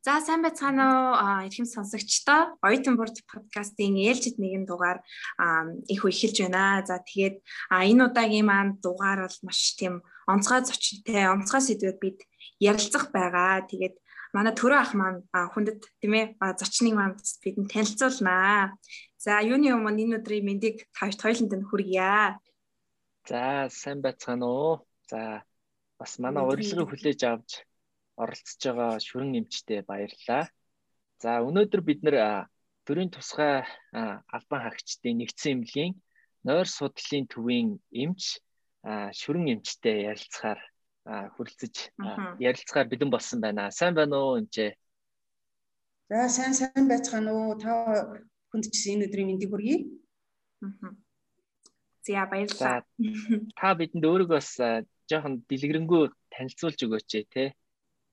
За сайн байцгаана уу эрхэм сонсогчдоо Оюутан бурд подкастын ээлжид нэгэн дугаар их эхэлж байна. За тэгээд энэ удаагийн маань дугаар бол маш тийм онцгой зочинтой, онцгой сэдвүүд бид ярилцах байгаа. Тэгээд манай төрөө ах маань хүндэт тийм ээ зочныг маань бидэнд танилцуулнаа. За юуны өмнө энэ өдрийн мэндийг тавьж тойлонд нь хүргье. За сайн байцгаана уу. За бас манай урилгыг хүлээж авч оролцож байгаа шүрэн эмчтэй баярлалаа. За өнөөдөр бид нэр төрийн тусгай албан хаагчдын нэгдсэн эмнэлгийн нойр судлалын төвийн эмч шүрэн эмчтэй ярилцахаар хүрэлцэж ярилцахаар бэлэн болсон байна. Сайн байна уу эмчээ? За сайн сайн байцгаана уу? Та хүнд ч энэ өдрийн мэндийг хүргэе. За баярлалаа. Та бидэнд өөрийгөө бас жоохон дэлгэрэнгүй танилцуулж өгөөч те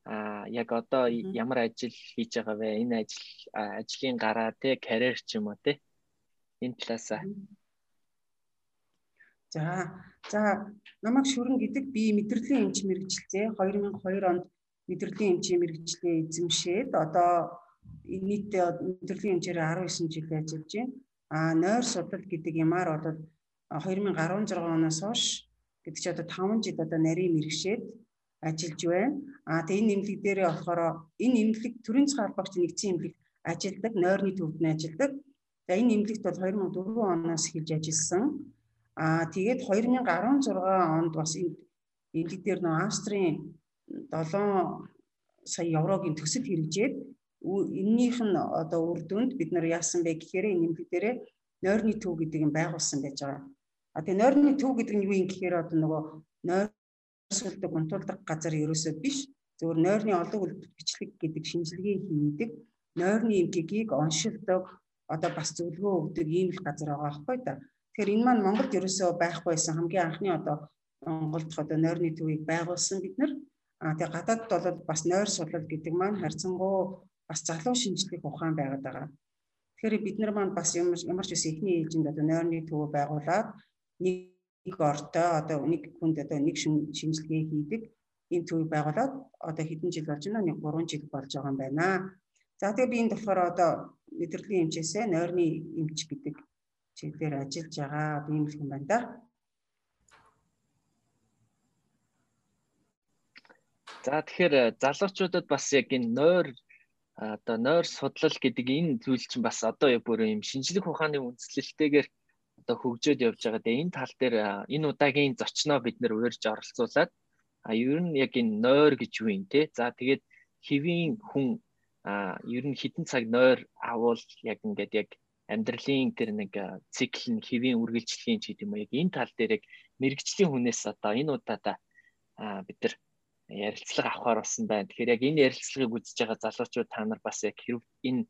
а яг одоо ямар ажил хийж байгаа вэ? Энэ ажил ажлын гараа те карьер ч юм уу те. Энэ талаасаа. За за намайг шүрэн гэдэг би мэдрэлийн эмч мэрэгчлээ 2002 онд мэдрэлийн эмчийн мэрэгчлээ эзэмшээд одоо нийтдээ мэдрэлийн эмчээр 19 жил ажиллаж байна. А нойр судлал гэдэг юмар бол 2016 оноос хойш гэдэг чи одоо 5 жил одоо нарийн мэрэгшээд ажиллаж байна. А тэгээ энэ нэмлэг дээрээ болохоор энэ нэмлэг төрийн цэцэн албагч нэгдсэн нэмлэг ажилдаг, нойрны төвд нь ажилдаг. За энэ нэмлэгт бол 2004 оноос эхэлж ажилласан. А тэгээд 2016 онд бас энэ нэмлэг дээр нөө Австрийн 7 сая еврогийн төсөл хэрэгжээд эннийх нь одоо үр дүнд бид нар яасан бэ гэхээр энэ нэмлэг дээрээ нойрны төв гэдэг юм байгуулсан байж байгаа. А тэгээ нойрны төв гэдэг нь юу юм гэхээр одоо нөгөө нойр суулдаг унтуулдаг газар ерөөсөө биш. Зөвхөн нойрны олон үлдэл бичлэг гэдэг шинжилгээ хийдэг. Нойрны эмгэгийг оншилдог. Одоо бас зөвлөгөө өгдөг ийм л газар байгаа байхгүй да. Тэгэхээр энэ маань Монголд ерөөсөө байхгүй байсан. Хамгийн анхны одоо Монголд одоо нойрны төвийг байгуулсан бид нар. А тэгээ гадаадд бол бас нойр судлал гэдэг маань харьцангуй бас залуу шинжилгээ ухаан байгаад байгаа. Тэгэхээр бид нар маань бас ямар ч үс эхний ээлжинд одоо нойрны төвөө байгуулад нэг нэг ортой одоо нэг хүнд одоо нэг шинжилгээ хийдэг ийм төв байгуулад одоо хэдэн жил болж байна нэг 3 жил болж байгаа юм байна. За тэгээ би энэ болохоор одоо мэдрэлийн эмчээсээ нойрны эмч гэдэг чиглэлээр ажиллаж байгаа би юм юм байна да. За тэгэхээр э, залуучуудад бас яг энэ нойр одоо нойр судлал гэдэг энэ зүйл чинь бас одоо бүр юм шинжлэх ухааны үндэслэлтэйгээр одоо хөгжөөд явж байгаа. Тэгээ энэ тал дээр энэ удаагийн зочноо бид нэр уурж оролцуулаад а ер нь яг энэ нойр гэж юу юм те. За тэгээд хэвийн хүн а ер нь хитэн цаг нойр авал яг ингээд яг амьдралын тэр нэг цикл нь хэвийн үргэлжлэхийн ч гэдэм үү яг энэ тал дээр яг мэрэгжлийн хүнээс одоо энэ удаада бид нар ярилцлага авахар болсон байна. Тэгэхээр яг энэ ярилцлагыг үзэж байгаа залуучууд та нар бас яг хэрв энэ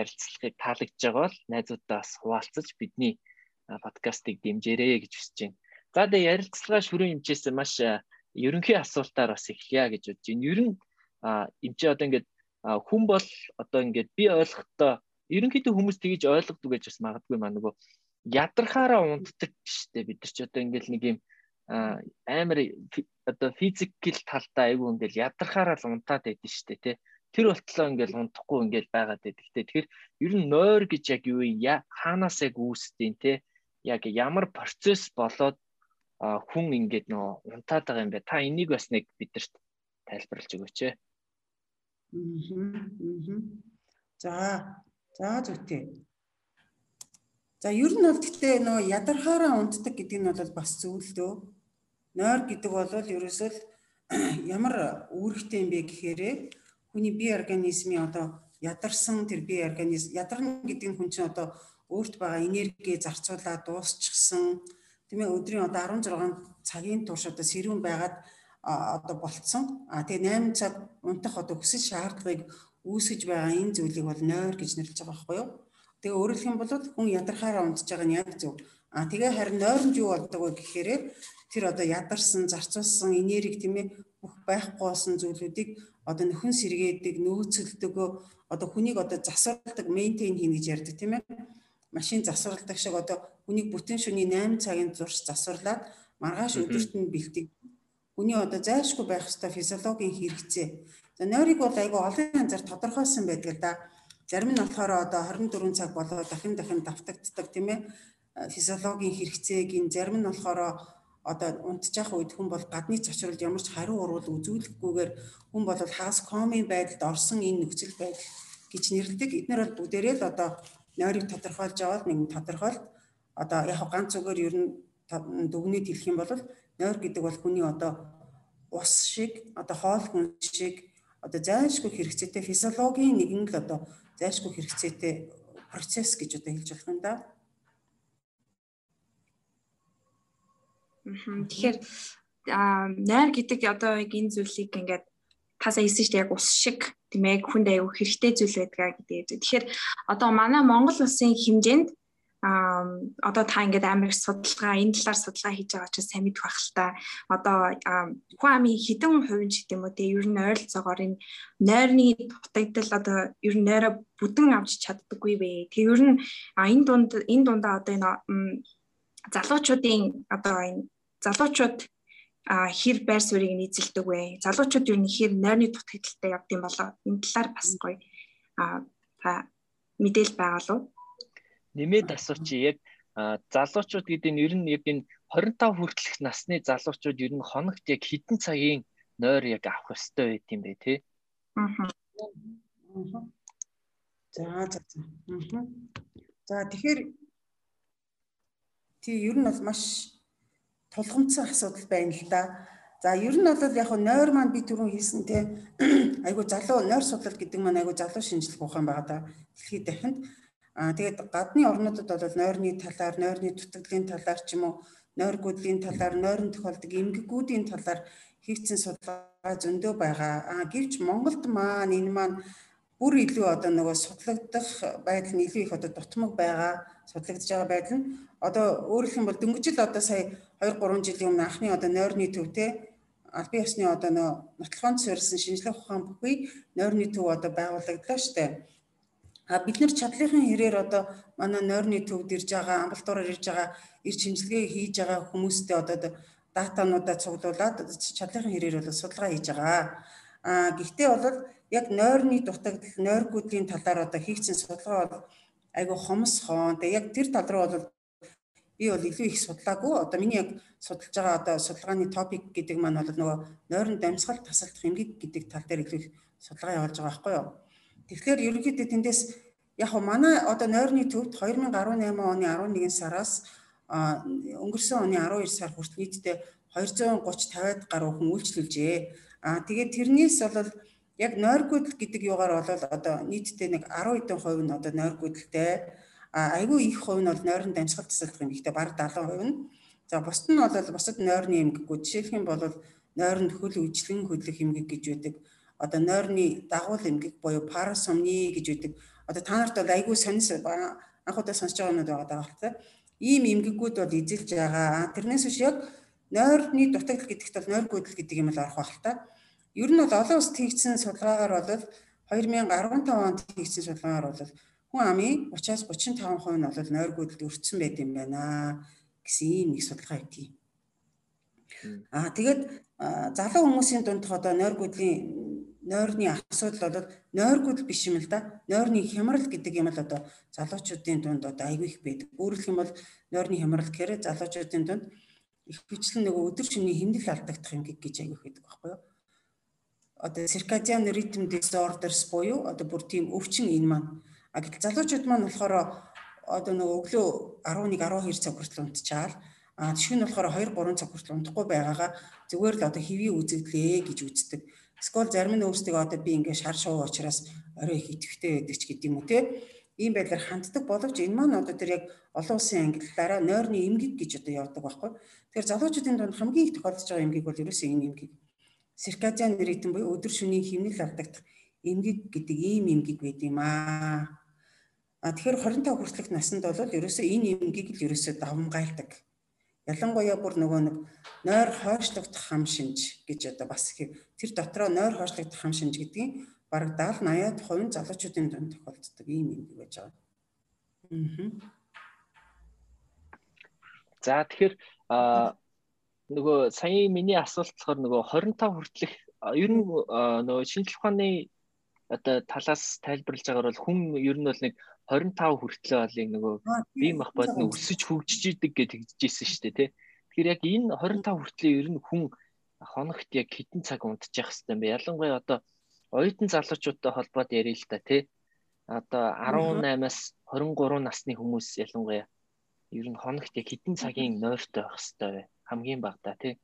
ярилцлагыг таалагдж байгаа бол найзуудаас хуваалцаж бидний подкастыг дэмжээрэй гэж хүсэж байна. За тэгээ ярилцлага шүрэн хэмжээс маш ерөнхий асуултаар бас эхлэе гэж бодож байна. Ер нь эмчээ одоо ингээд хүн бол одоо ингээд би ойлгохдоо ерөнхийдөө хүмүүс тэгж ойлгодог гэж бас магадгүй маа нөгөө ядрахаараа унтдаг штэ бид нар ч одоо ингээд нэг юм амар одоо физикл талдаа айгүй ингээд ядрахаараа л унтаад байдэн штэ тий тэр болтлоо ингээл унтахгүй ингээл байгаад байдаг. Тэгэхээр ер нь нойр гэж яг юу юм хаанаас яг үүсдэг те яг ямар процесс болоод хүн ингээд нөө унтаад байгаа юм бэ? Та энийг бас нэг бидэрт тайлбарлаж өгөөч ээ. За за зүйтэй. За ер нь бол гэхдээ нөө ядархаараа унтдаг гэдэг нь бол бас зүйл дөө. Нойр гэдэг бол ерөөсөө ямар үүрэгтэй юм бэ гэхээр хүний бие организмын одоо ядарсан тэр бие организм ядарна гэдэг нь хүн чинь одоо өөрт байгаа энерги зарцуулаад дуусчихсан тийм ээ өдрийн одоо 16 цагийн турш одоо сэрүүн байгаад одоо болцсон. А тэгээ 8 цаг унтах одоо хүсэл шаардлагыг үүсгэж байгаа энэ зүйлийг бол нойр гэж нэрлэж байгаа байхгүй юу? Тэгээ өөрөлдөх юм бол хүн ядархаараа унтж байгаа нь яг зөв. А тэгээ харин нойронд юу болдог вэ гэхээр тэр одоо ядарсан, зарцуулсан энерги тийм ээ бүх байхгүй болсон зүйлүүдийг одоо нөхөн сэргээдэг, нөөцөлдөг, одоо хүнийг одоо засварладаг, мейнтейн хийнэ гэж ярьдаг тийм ээ машин засварладаг шиг одоо хүнийг бүтэн шөнийн 8 цагийн зурш засварлаад маргааш өдөрт нь бэлтэг хүний одоо зайлшгүй байх ёстой физиологийн хэрэгцээ. За нойрыг бол айгүй олон янзаар тодорхойлсон байдаг л да. Зарим нь болохоор одоо 24 цаг болоо дахин дахин давтагддаг тийм ээ. Физиологийн хэрэгцээг ин. Зарим нь болохоор одоо унтчих үед хүн бол гадны цочролд ямар ч хариу урвал үзүүлэхгүйгээр хүн бол хагас коми байдалд орсон энэ нөхцөл байдал гэж нэрлэдэг. Эдгээр бол бүгдээрээ л одоо нойрыг тодорхойлж аваад нэг тодорхойлт одоо яг ганц зүгээр ер нь дүгнээд хэлэх юм бол нойр гэдэг бол хүний одоо ус шиг одоо хоол хүн шиг одоо зайлшгүй хэрэгцээтэй физиологийн нэгэн л одоо зайлшгүй хэрэгцээтэй процесс гэж одоо хэлж болох юм да. Тэгэхээр найр гэдэг одоо яг энэ зүйлийг ингээд тасаа хэлсэн шүү дээ яг ус шиг тийм ээ хүнд аягүй хэрэгтэй зүйл байдгаа гэдэг. Тэгэхээр одоо манай Монгол улсын хэмжээнд а одоо та ингээд амар судалгаа энэ талаар судалгаа хийж байгаа чинь сайн мэдэх байх л та. Одоо хүн амын хэдэн хувийн ч гэдэм үү те ер нь ойролцоогоор энэ нойрны дутагдал одоо ер нь нойроо бүдэн авч чаддаггүй вэ. Тэг ер нь энэ дунд энэ дундаа одоо энэ залуучуудын одоо энэ залуучууд хэр байр суурийг нийцэлдэг вэ? Залуучууд ер нь хэр нойрны дутагдaltaй явд юм болоо энэ талаар бас гоё а та мэдээл байгаа лу. Нэмээд асууч яг залуучууд гэдэг нь ер нь яг энэ 25 хүртэлх насны залуучууд ер нь хоногт яг хэдэн цагийн нойр яг авах ёстой байт юм бэ те? Аа. За за за. За тэгэхээр тий ер нь бол маш тулгымцсан асуудал байна л да. За ер нь бол яг нойр маань би түрүүн хэлсэн те айгу залуу нойр судлал гэдэг маань айгу залуу шинжилгээ ухаан байгаа да. Дэлхийд дахинд аа тэгээд гадны орнуудад бол нойрны талаар, нойрны дутагдлын талаар ч юм уу, нойр гүдлийн талаар, нойрон тохиолдог эмгэгүүдийн талаар хийгдсэн судалгаа зөндөө байгаа. Аа гэвч Монголд маань энэ маань бүр илүү одоо нөгөө судлагдах байдал нь илүү их одоо дутмаг байгаа судлагдж байгаа байдал нь одоо өөрөлдөх юм бол дөнгөжл одоо сая 2 3 жилийн өмнө анхны одоо нойрны төв те албан ёсны одоо нөө нотлохонд суурилсан шинжлэх ухаан бүхий нойрны төв одоо байгуулагдлаа штэ. А бид нар чадлынхын хэрээр одоо манай нойрны төвд ирж байгаа амбулатороор ирж байгаа ирж шинжилгээ хийж байгаа хүмүүстэй одоо датануудаа цуглуулад чадлынхын хэрээр бол судалгаа хийж байгаа. А гэхдээ бол яг нойрны дутагдал нойргуудын талаар одоо хийгдсэн судалгаа бол айгу хомс хоон. Тэгээ яг тэр тал руу бол би бол илүү их судлаагүй. Одоо миний яг судалж байгаа одоо судалгааны топик гэдэг маань бол нөгөө нойрон дамсгал тасалдах эмгэг гэдэг тал дээр илүү их судалгаа явуулж байгаа байхгүй юу. Тэгэхээр ерөнхийдөө тэндээс яг хоо манай одоо нойрны төвд 2018 оны 11 сараас өнгөрсөн оны 12 сар хүртэл нийтдээ 230 50-аад гаруй хүн үйлчлүүлжээ. Аа тэгээд тэрнээс бол яг нойргүйдэл гэдэг юугаар бол одоо нийтдээ нэг 10 хэдэн хувь нь одоо нойргүйдэлтэй айгүй их хувь нь бол нойрон дамжгалт тасалдах юм. Гэхдээ бараг 70% нь. За бусд нь бол бусад нойрны эмгэгүүд жишээлх юм бол нойронд хөл үжлэн хөдлөх эмгэг гэж байдаг. Одоо нойрны дагуул эмгэг буюу парасомни гэж байдаг. Одоо та нарт бол айгүй сонис анхудаа сонсож байгаа юмуд байгаа даа. Ийм эмгэгүүд бол эзэлж байгаа. Тэрнээс биш яг нойрны дутагдал гэдэгт бол нойр гүйдэл гэдэг юм л орох байх л та. Ер нь бол олон улсад хийгдсэн судалгаагаар бол 2015 онд хийгдсэн судалгаагаар бол хүн амын 30-аас 35% нь бол нойр гүйдэлд өртсөн байт юм байна гэсэн ийм нэг судалгаа өгдгийг. Аа тэгээд залуу хүмүүсийн дунд одоо нойр гүйдлийн нойрны асуудал бол нойр гүйдэл биш юм л да. Нойрны хямрал гэдэг юм л одоо залуучуудын дунд одоо айгүй их байдаг. Өөрөлдөх юм бол нойрны хямрал гэхээр залуучуудын дунд их бичлэн нөгөө өдөр шөнийн хэмнэл алдагдах юм гэж айгүй их байдаг байхгүй юу? Одоо circadian rhythm disorders буюу одоо бүр тийм өвчин энэ маань. А гэтэл залуучууд маань болохоор одоо нэг өглөө 11 12 цаг хүртэл унтчаал а нь болохоор 2 3 цаг хүртэл унтахгүй байгаагаа зүгээр л одоо хэвийн үзэгдлээ гэж үздэг. Эсвэл зарим нь өөрсдөө одоо би ингээ шар шуу учраас орой их итгэвтэй байдаг ч гэдэг юм уу те. Ийм байдлаар ханддаг боловч энэ маань одоо тэр яг олон улсын ангиллаараа нойрны эмгэг гэж одоо явдаг байхгүй. Тэгэхээр залуучуудын дунд хамгийн их тохиолдож байгаа эмгэг бол ерөөсөө энэ эмгэг циркадиан ритм буюу өдөр шөнийн хэмнэл алдагдах эмгэг гэдэг ийм эмгэг байд юм аа. А тэгэхээр 25 хүртэлх наснд бол ерөөсөө энэ эмгийг л ерөөсөө давмгайлдаг. Ялангуяа бүр нөгөө нэг нойр хойшлогдох хам шинж гэж одоо бас тэр дотроо нойр хойшлогдох хам шинж гэдгийг бараг 70 80% залуучуудын дунд тохиолддог ийм эмгэг байж байгаа. Аа. За тэгэхээр нөгөө саяын миний асуулт болохоор нөгөө 25 хүртэлх ер нь нөгөө шинжлэх ухааны одоо талаас тайлбарлаж байгаагаар бол хүн ер нь бол нэг 25 хүртлээ бол нөгөө бие махбод нь өсөж хөгжиж идэг гэж тэгжсэн шүү дээ тий. Тэгэхээр яг энэ 25 хүртлээ ер нь хүн хоногт яг хэдэн цаг унтчих хэвээр юм бэ? Ялангуяа одоо оюутан залуучуудтай холбоод ярил л та тий. Одоо 18-аас 23 насны хүмүүс ялангуяа ер нь хоногт яг хэдэн цагийн нойртой байх хэвээр вэ? Хамгийн багадаа тий.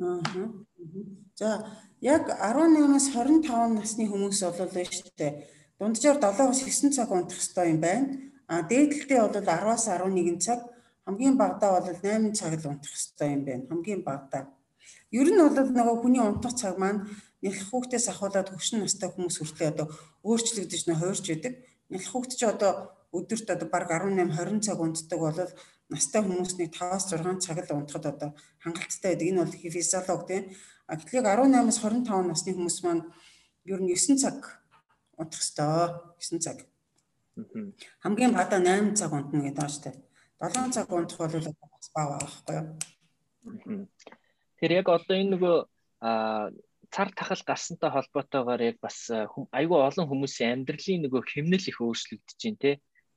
Аа. За яг 18-аас 25 насны хүмүүс бол шүү дээ. Дунджаар 7-оос 9 цаг унтах хэрэгтэй юм байна. А дээдлэлтэй бол 10-аас 11 цаг, хамгийн багадаа бол 8 цаг л унтах хэрэгтэй юм байна. Хамгийн багадаа. Ер нь бол нөгөө хүний унтах цаг маань нялх хүүхдээс ахуулаад хөвшин настай хүмүүс хүртэл одоо өөрчлөгдөж нэ хуурч идэг. Нялх хүүхд ч одоо өдөрт одоо баг 18 20 цаг унтдаг бол настай хүмүүсний 5-6 цаг л унтахад одоо хангалттай байдаг. Энэ бол физиолог тийм. А гэтэл 18-аас 25 насны хүмүүс маань ер нь 9 цаг унтах ёстой. 9 цаг. Хамгийн бада 8 цаг унтна гэдэг дээ. 7 цаг унтах бол бас бага байхгүй юу? Тэр яг одоо энэ нөгөө цар тахал гарсантай холбоотойгоор яг бас айгүй олон хүмүүсийн амьдралын нөгөө хэмнэл их өөрчлөгдөж байна те.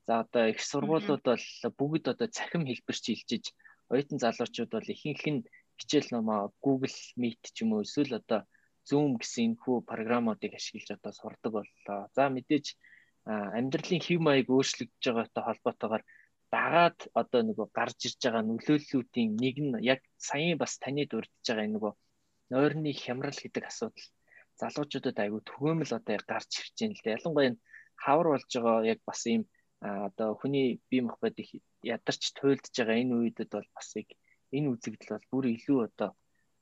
За одоо их сургуулиуд бол бүгд одоо цахим хэлбэрч хилжиж оюутан залуучууд бол ихэнх нь хичээл номоо Google Meet ч юм уу эсвэл одоо Zoom гэсэн энэхүү програмуудыг ашиглаж одоо сурдаг боллоо. За мэдээж амьдралын хэв маяг өөрчлөгдөж байгаатай холбоотойгоор дагаад одоо нөгөө гарч ирж байгаа нөлөөллүүдийн нэг нь яг саяын бас таны дурдж байгаа нөгөө нойрны хямрал гэдэг асуудал залуучуудад айгүй төгөөмөл одоо гарч ирж байна л да. Ялангуяа хавар болж байгаа яг бас ийм одоо хүний бие махбод их ядарч туйлдж байгаа энэ үедэд бол бас яг энэ үзэгдэл бол бүр илүү одоо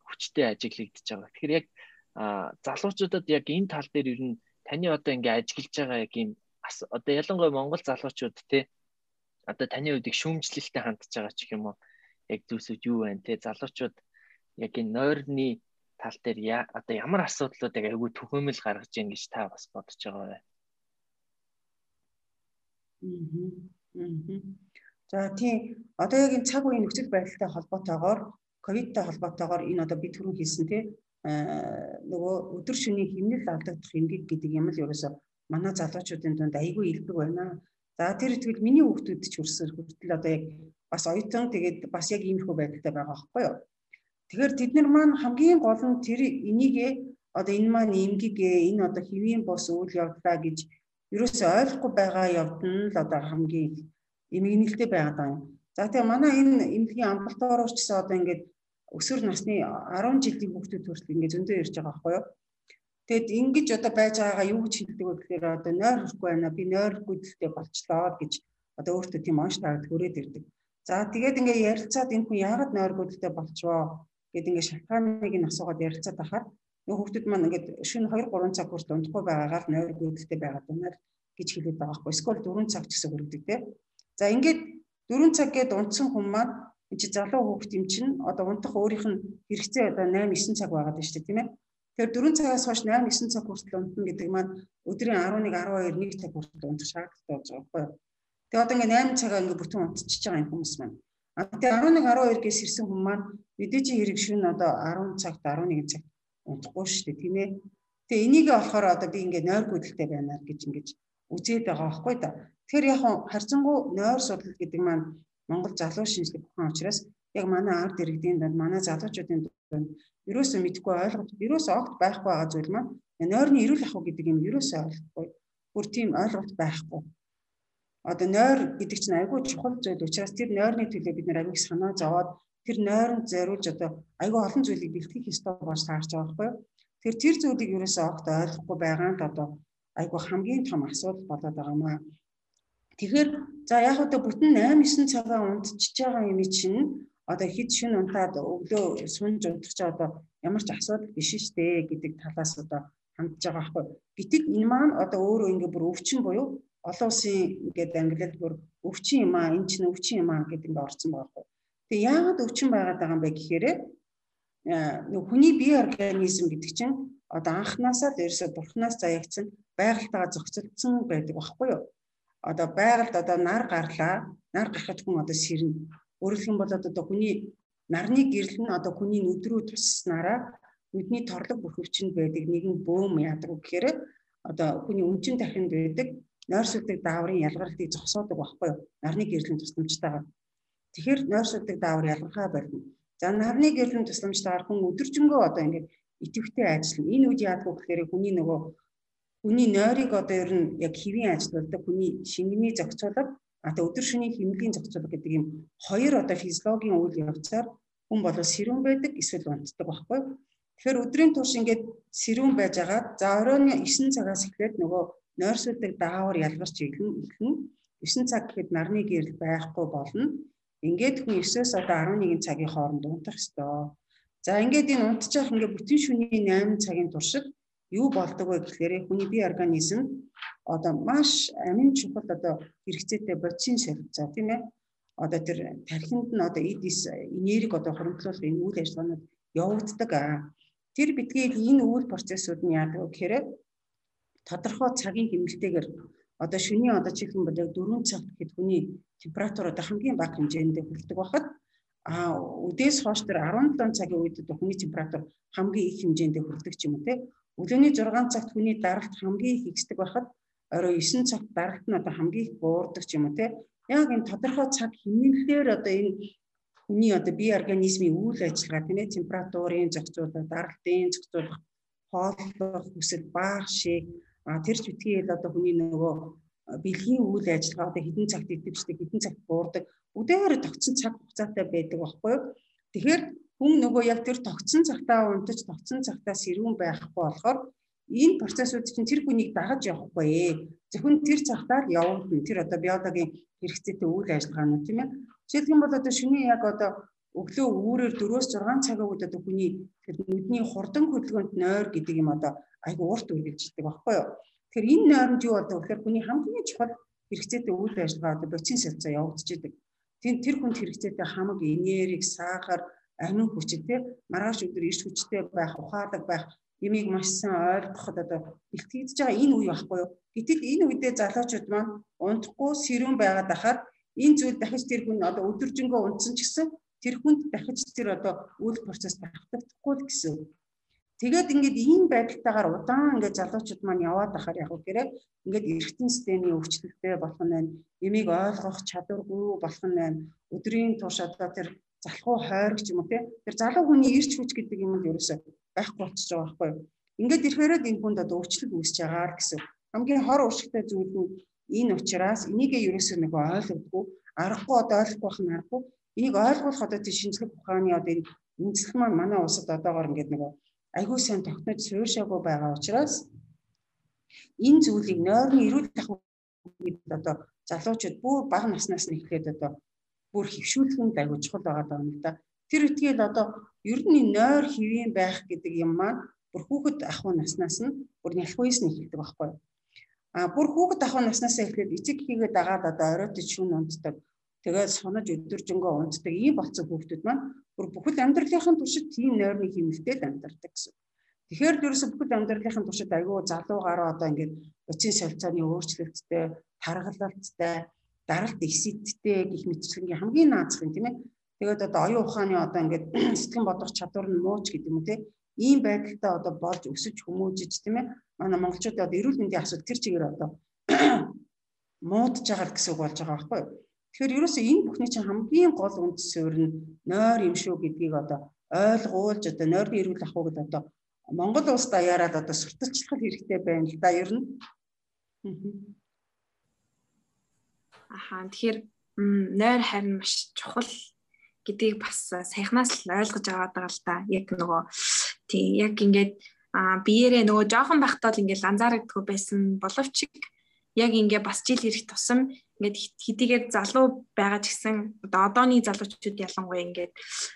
хүчтэй ажиглагдж байгаа. Тэгэхээр яг залуучуудад яг энэ тал дээр ер нь таны одоо ингээ ажиглаж байгаа яг юм одоо ялангуяа Монгол залуучууд те одоо таны үед их шүүмжлэлтэй хандж байгаа ч юм уу яг зүйлсүүд юу байна те залуучууд яг энэ нойрны тал дээр одоо ямар асуудлуудыг айгүй төхөмөл гаргаж ийн гэж та бас бодож байгаа бай. За тийм одоо яг энэ цаг үеийн нөхцөл байдалтай холбоотойгоор ковидтай холбоотойгоор энэ одоо би түрүүн хэлсэн тий нөгөө өдөр шөнийн хэмнэл алдагдах эмгэг гэдэг юм л ерөөсө манай залуучуудын дунд айгүй илбэг байна. За тэр ихтгэл миний хүүхдүүд ч хүрсэр хүртэл одоо яг бас оюутан тэгээд бас яг иймэрхүү байдалтай байгаа байхгүй юу. Тэгэхээр тэд нар маань хамгийн гол нь тэр энийгээ одоо энэ маань эмгэгээ энэ одоо хэвийн бос үйл явдлаа гэж ерөөсөө ойлгохгүй байгаа явдал нь одоо хамгийн эмгэнэлтэй байгаад байгаа юм. За тэгээ манай энэ эмнэлгийн амбулатороор ч гэсэн одоо ингээд өсвөр насны 10 жилийн хүүхдүүд хүртэл ингээд зөндөө ирж байгаа байхгүй юу? Тэгэд ингэж одоо байж байгаагаа юу гэж хэлдэг вэ гэхээр одоо нойр хөхгүй байна. Би нойр гүйдэлтэй болчлоо гэж одоо өөртөө тийм онш таард хүрээд ирдэг. За тэгээд ингээ ярилцаад энэ хүн яагаад нойр гүйдэлтэй болчихвоо гэд ингээ шалтгааныг нь асуугаад ярилцаад байхаар нөгөө хүүхдүүд маань ингээд шөнө 2 3 цаг хүртэл унтахгүй байгаагаар нойр гүйдэлтэй байгаад байна гэж хэлээд байгаа байхгүй. Эсвэл 4 цаг гэсэн хүрдэг те. За ингээд 4 цаг гээд унтсан хүн маань энэ чи залуу хүүхд юм чинь одоо унтах өөрийнх нь хэрэгцээ одоо 8 9 цаг байгаад байна шүү дээ тийм ээ. Тэгэхээр 4 цагаас хойш 8 9 цаг хүртэл унтна гэдэг маань өдрийн 11 12 1 цаг хүртэл унтах шаардлагатай болж байгаа байхгүй. Тэгээ одоо ингээд 8 цагаа ингээд бүтэн унтчихж байгаа юм хүмүүс маань. А тэгээ 11 12-гээс ирсэн хүмүүс маань мэдээж хэрэг шөнө одоо 10 цагт 11 цагт унтахгүй шүү дээ тийм ээ. Тэгээ энийг болохоор одоо би ингээд нойр гүйдэлтэй байна гэж ингэж үзээд байгаа байхгүй да. Тэгэхээр яг харьцангуй нойр судлал гэдэг маань Монгол залуу шинжлэх ухаан учраас яг манай ард иргэдийн дунд манай залуучуудын дунд ерөөсөө мэдгүй ойлгож ерөөсөө огт байхгүй байгаа зүйл маань нойрны эрүүл ахуй гэдэг юм ерөөсөө ойлгохгүй. Бүр тийм ойлголт байхгүй. Одоо нойр гэдэг чинь айгүй чухал зүйл учраас тэр нойрны төлөө бид нэр аягүй санаа зовоод тэр нойронд зориулж одоо айгүй олон зүйлийг бэлтгэх ёстой болж таарч байгаа байхгүй юу. Тэр тэр зүйлийг ерөөсөө огт ойлгохгүй байгаа нь одоо айгүй хамгийн том асуудал болоод байгаа маа. Тэгэхээр за яг одоо бүтэн 8 9 цагаа унтчихж байгаа юм чинь одоо хэд шин унтаад өглөө сунж унтах чи одоо ямар ч асуудал биш штэ гэдэг талаас одоо хандж байгаа байхгүй. Гэтэл энэ маань одоо өөрөө ингээ бүр өвчин буюу олон улсын ингээд англиад бүр өвчин юм аа энэ чинь өвчин юм аа гэдэг ингээ орсон байгаа байхгүй. Тэгээ яагаад өвчин байгаад байгаа юм бэ гэхээр нөх хүний бие организм гэдэг чинь одоо анханасаа дээрсээ бурхнаас заягдсан байгальтайгаа зохицолдсон байдаг багхгүй юу? Одоо байгальд одоо нар гарлаа, нар гарахад хүн одоо сэрнэ. Өөрөлдөх юм бол одоо хүний нарны гэрэл нь одоо хүний нүд рүү тусснараа нүдний торлог бүх өвчнөд байдаг нэгэн бөөм яадаг гэхээр одоо хүний өмчин тархинд байдаг нойрсуудыг дааврын ялгарлтыг зогсоодог байхгүй юу? Нарны гэрлийн тусламжтайгаар. Тэгэхээр нойрсуудыг даавар ялгархаа барьна. За нарны гэрлийн тусламжтайгаар хүн өдөржингөө одоо ингээд идэвхтэй ажиллана. Энэ үед яадаг вэ гэхээр хүний нөгөө хүний нойрыг одоо ер нь яг хэвийн ажилладаг хүний шингэний зохицуулга а тэ өдөр шөнийн хэмнэлийн зохицуулга гэдэг юм хоёр одоо физиологийн үйл явцаар хүн бол сэрүүн байдаг эсвэл унтдаг байхгүй. Тэгэхээр өдрийн турш ингээд сэрүүн байж агаад за оройн 9 цагаас эхлээд нөгөө нойрсуудыг даавар ялгарч ихэн ихэн 9 цаг гэхэд нарны гэрэл байхгүй болно. Ингээд хүн 9-өөс одоо 11 цагийн хооронд унтах ёстой. За ингээд энэ унтчих ингээд бүтэн шөнийн 8 цагийн туршид юу болдог вэ гэхээр хүний бие организм одоо маш амин чухал одоо хэрэгцээтэй бодисын солилцоо тийм ээ. Одоо тэр тархинд нь одоо эдис энерги одоо хөрөнгөлөх энэ үйл ажиллагаанууд явагддаг. Аа тэр битгий энэ үйл процессыг нь яадаг вэ гэхээр тодорхой цагийн хэмнэлтэйгээр одоо шөнийн одоо чихэн бол яг 4 цаг гэхэд хүний температур одоо хамгийн бага хэмжээнд хүрдэг байхад а үдээс хойш тэр 17 цагийн үед одоо хүний температур хамгийн их хэмжээнд хүрдэг ч юм уу те Өглөөний 6 цагт хүний даралт хамгийн их ихсдэг байхад орой 9 цагт даралт нь одоо хамгийн их буурдаг ч юм уу те. Яг энэ тодорхой цаг хэмнэлээр одоо энэ хүний одоо бие организмын үйл ажиллагаа тийм ээ температурын зохицуулалт, даралтын зохицуулалт, хооллох, хүсэл, баах шиг тэр ч битгийл одоо хүний нөгөө бэлгийн үйл ажиллагаа одоо хэдэн цагт идэвчдэг, хэдэн цагт буурдаг, өдөөөр тогтсон цаг хугацаатай байдаг байхгүй юу? Тэгэхээр хүн нөгөө яг тэр тогтсон цагтаа унтаж тогтсон цагтаа сэрүүн байхгүй болохоор энэ процессууд чинь тэр хүнийг дагаж явахгүй ээ. Зөвхөн тэр цагтаа л явагдана. Тэр одоо биологийн хэрэгцээтэй үйл ажиллагаанууд тийм ээ. Жишээлх юм бол одоо шөнийн яг одоо өглөө үүрээр 4-6 цагийн үед одоо хүний тэр нүдний хурдан хөдөлгөөнд нойр гэдэг юм одоо айгу урт үргэлжилдэг багхгүй юу. Тэгэхээр энэ нойронд юу болдог вэ гэхээр хүний хамгийн чухал хэрэгцээтэй үйл ажиллагаа одоо боцин солилцоо явагдчихэдэг. Тэр тэр хүнд хэрэгцээтэй хамаг энерги, сахар, амин хүчтэй те маргааш өдөр ирж хүчтэй байх, ухаалаг байх имийг маш сайн ойлгоход одоо бэлтгэж байгаа энэ үе байхгүй юу. Гэтэл энэ үедээ залуучууд маань унтахгүй сэрүүн байгаад ахаар энэ зүйл дахиж тэр хүн одоо өдөржингөө унтсан ч гэсэн тэр хүнд дахиж тэр одоо үйл процесс давтагдахгүй л гэсэн. Тэгээд ингээд ийм байдалтайгаар удаан ингээд залуучууд маань яваад ахаар яг гэрээ ингээд эргэтэн системийн өвчлөлттэй болох нь байна. Ямиг ойлгох чадваргүй болох нь байна. Өдрийн турш одоо тэр залхуу хойрог ч юм уу тэр залуу хүний ирч хүч гэдэг юм нь ерөөсөө байхгүй болчихж байгаа байхгүй юу. Ингээд ирэхээр энэ хүнд одоо өвчлөл үүсэж байгаа гэсэн. Хамгийн хор уршигтай зүйл нь энэ учраас энийгээ ерөөсөө нэг ойлгодгүй аргагүй одоо ойлгохгүй байх нь аргагүй. Энийг ойлгох одоо тийм шинжлэх ухааны одоо энэ үндэслэл маань манай улсад одоогоор ингээд нэг айгүй сайн тогтнож суурьшаагүй байгаа учраас энэ зүйлийг нойрны эрүүл гэдэг одоо залуучууд бүр бага наснаас нь эхлээд одоо бүр хөвшүүлэх нь айгүй чухал байгаа юм да. Тэр үтгээл одоо ер нь нойр хэвийн байх гэдэг юм маань бүр хүүхэд ахуй наснаас нь бүр нялхуйс нь эхэлдэг байхгүй? А бүр хүүхэд ахуй наснаас эхлээд эцэг хийгээд дагаад одоо оройтод шүүн унтдаг. Тэгээд сунаж өдөржингөө унтдаг ийм болсон хүүхдүүд маань бүр бүхэл амьдралынхын туршид тийм нойрны хэмнэлтэд амьдардаг гэсэн. Тэгэхээр дөрөсө бүхэл амьдралынхын туршид айгүй залуу гараа одоо ингээд уцын солилцооны өөрчлөлттэй, таргалалттай даралт экситтэй гих мэтчилгээ хамгийн наазах юм тийм ээ. Тэгээд одоо оюун ухааны одоо ингээд сэтгэн бодох чадвар нь мууч гэдэг юм те. Ийм байдалтай одоо болж өсөж хүмүүжиж тийм ээ. Манай монголчууд одоо эрүүл мэндийн асуудал тэр чигээр одоо муудж байгаа гэсэн үг болж байгаа байхгүй юу? Тэгэхээр ерөөсөө энэ бүхний чинь хамгийн гол үндэс суурь нь нойр юм шүү гэдгийг одоо ойлгуулж одоо нойрны эрүүл ах уу гэдэг одоо Монгол улс даяараад одоо сурталчлах хэрэгтэй байна л да ер нь. Ахаа тэгэхээр нойр харин маш чухал гэдгийг бас саяхнаас л ойлгож аваад байгаа л да. Яг нөгөө тий яг ингээд биеэрээ нөгөө жоохон байхдаа л ингээд анзаарагдгүй байсан боловч яг ингээ бас жил ирэх тусам ингээд хэдийгээр залуу байгаа ч гэсэн одоо одооны залуучууд ялангуяа ингээд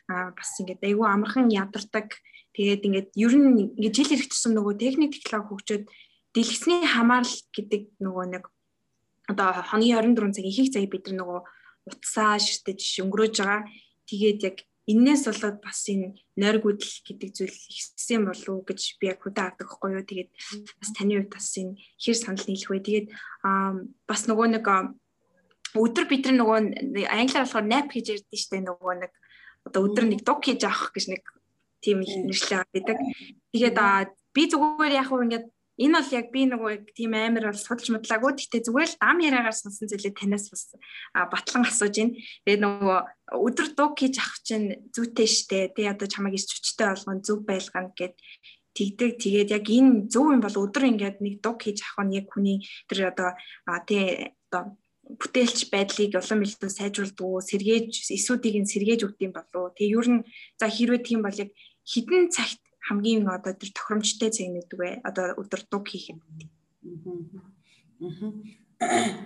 бас ингээд айгүй амархан ядардаг. Тэгээд ингээд ер нь ингээд жил ирэх тусам нөгөө техник технологи хөгжөөд дэлгэцний хамаарал гэдэг нөгөө нэг одоо хоногийн 24 цаг ихэнх цагийг бид нар нөгөө утсаа ширтэж өнгөрөөж байгаа. Тэгээд яг энээс болоод бас энэ нойргүйдэл гэдэг зүйл ихсэн болов уу гэж би яг хөдөө авдаг хгүй юу. Тэгээд бас таны хувьд бас энэ хэр санал нийлэх вэ? Тэгээд бас нөгөө нэг өдөр бид нар нөгөө англиар болохоор nap гэж ярьдэн штэ нөгөө нэг одоо өдөр нэг дуг хийж авах гэж нэг тийм нэршлээ авдаг. Тэгээд би зүгээр яг уу ингээд энэ бол яг би нөгөө тийм амар бол судалж мэдлаагүй. Гэхдээ зүгээр л дам яриагаар сонсон зүйлээ танаас бас батлан асууж байна. Тэгээд нөгөө өдөр дуг хийж авах чинь зүйтэй штэ. Тэ одоо чамайг ич хүчтэй болгоно зөв байлгана гэд тэгдэг. Тэгээд яг энэ зөв юм бол өдөр ингээд нэг дуг хийж авах нь яг хүний тэр одоо тий одоо бүтээлч байдлыг улам илүү сайжруулдаг, сэргээж эсүүдийг нь сэргээж өгдөг юм болов. Тэгээ ер нь за хэрвээ тийм бол яг хідэн цагт хамгийн одоо тэр тохиромжтой цаг нэгдэг вэ? Одоо өдөр дуг хийх юм.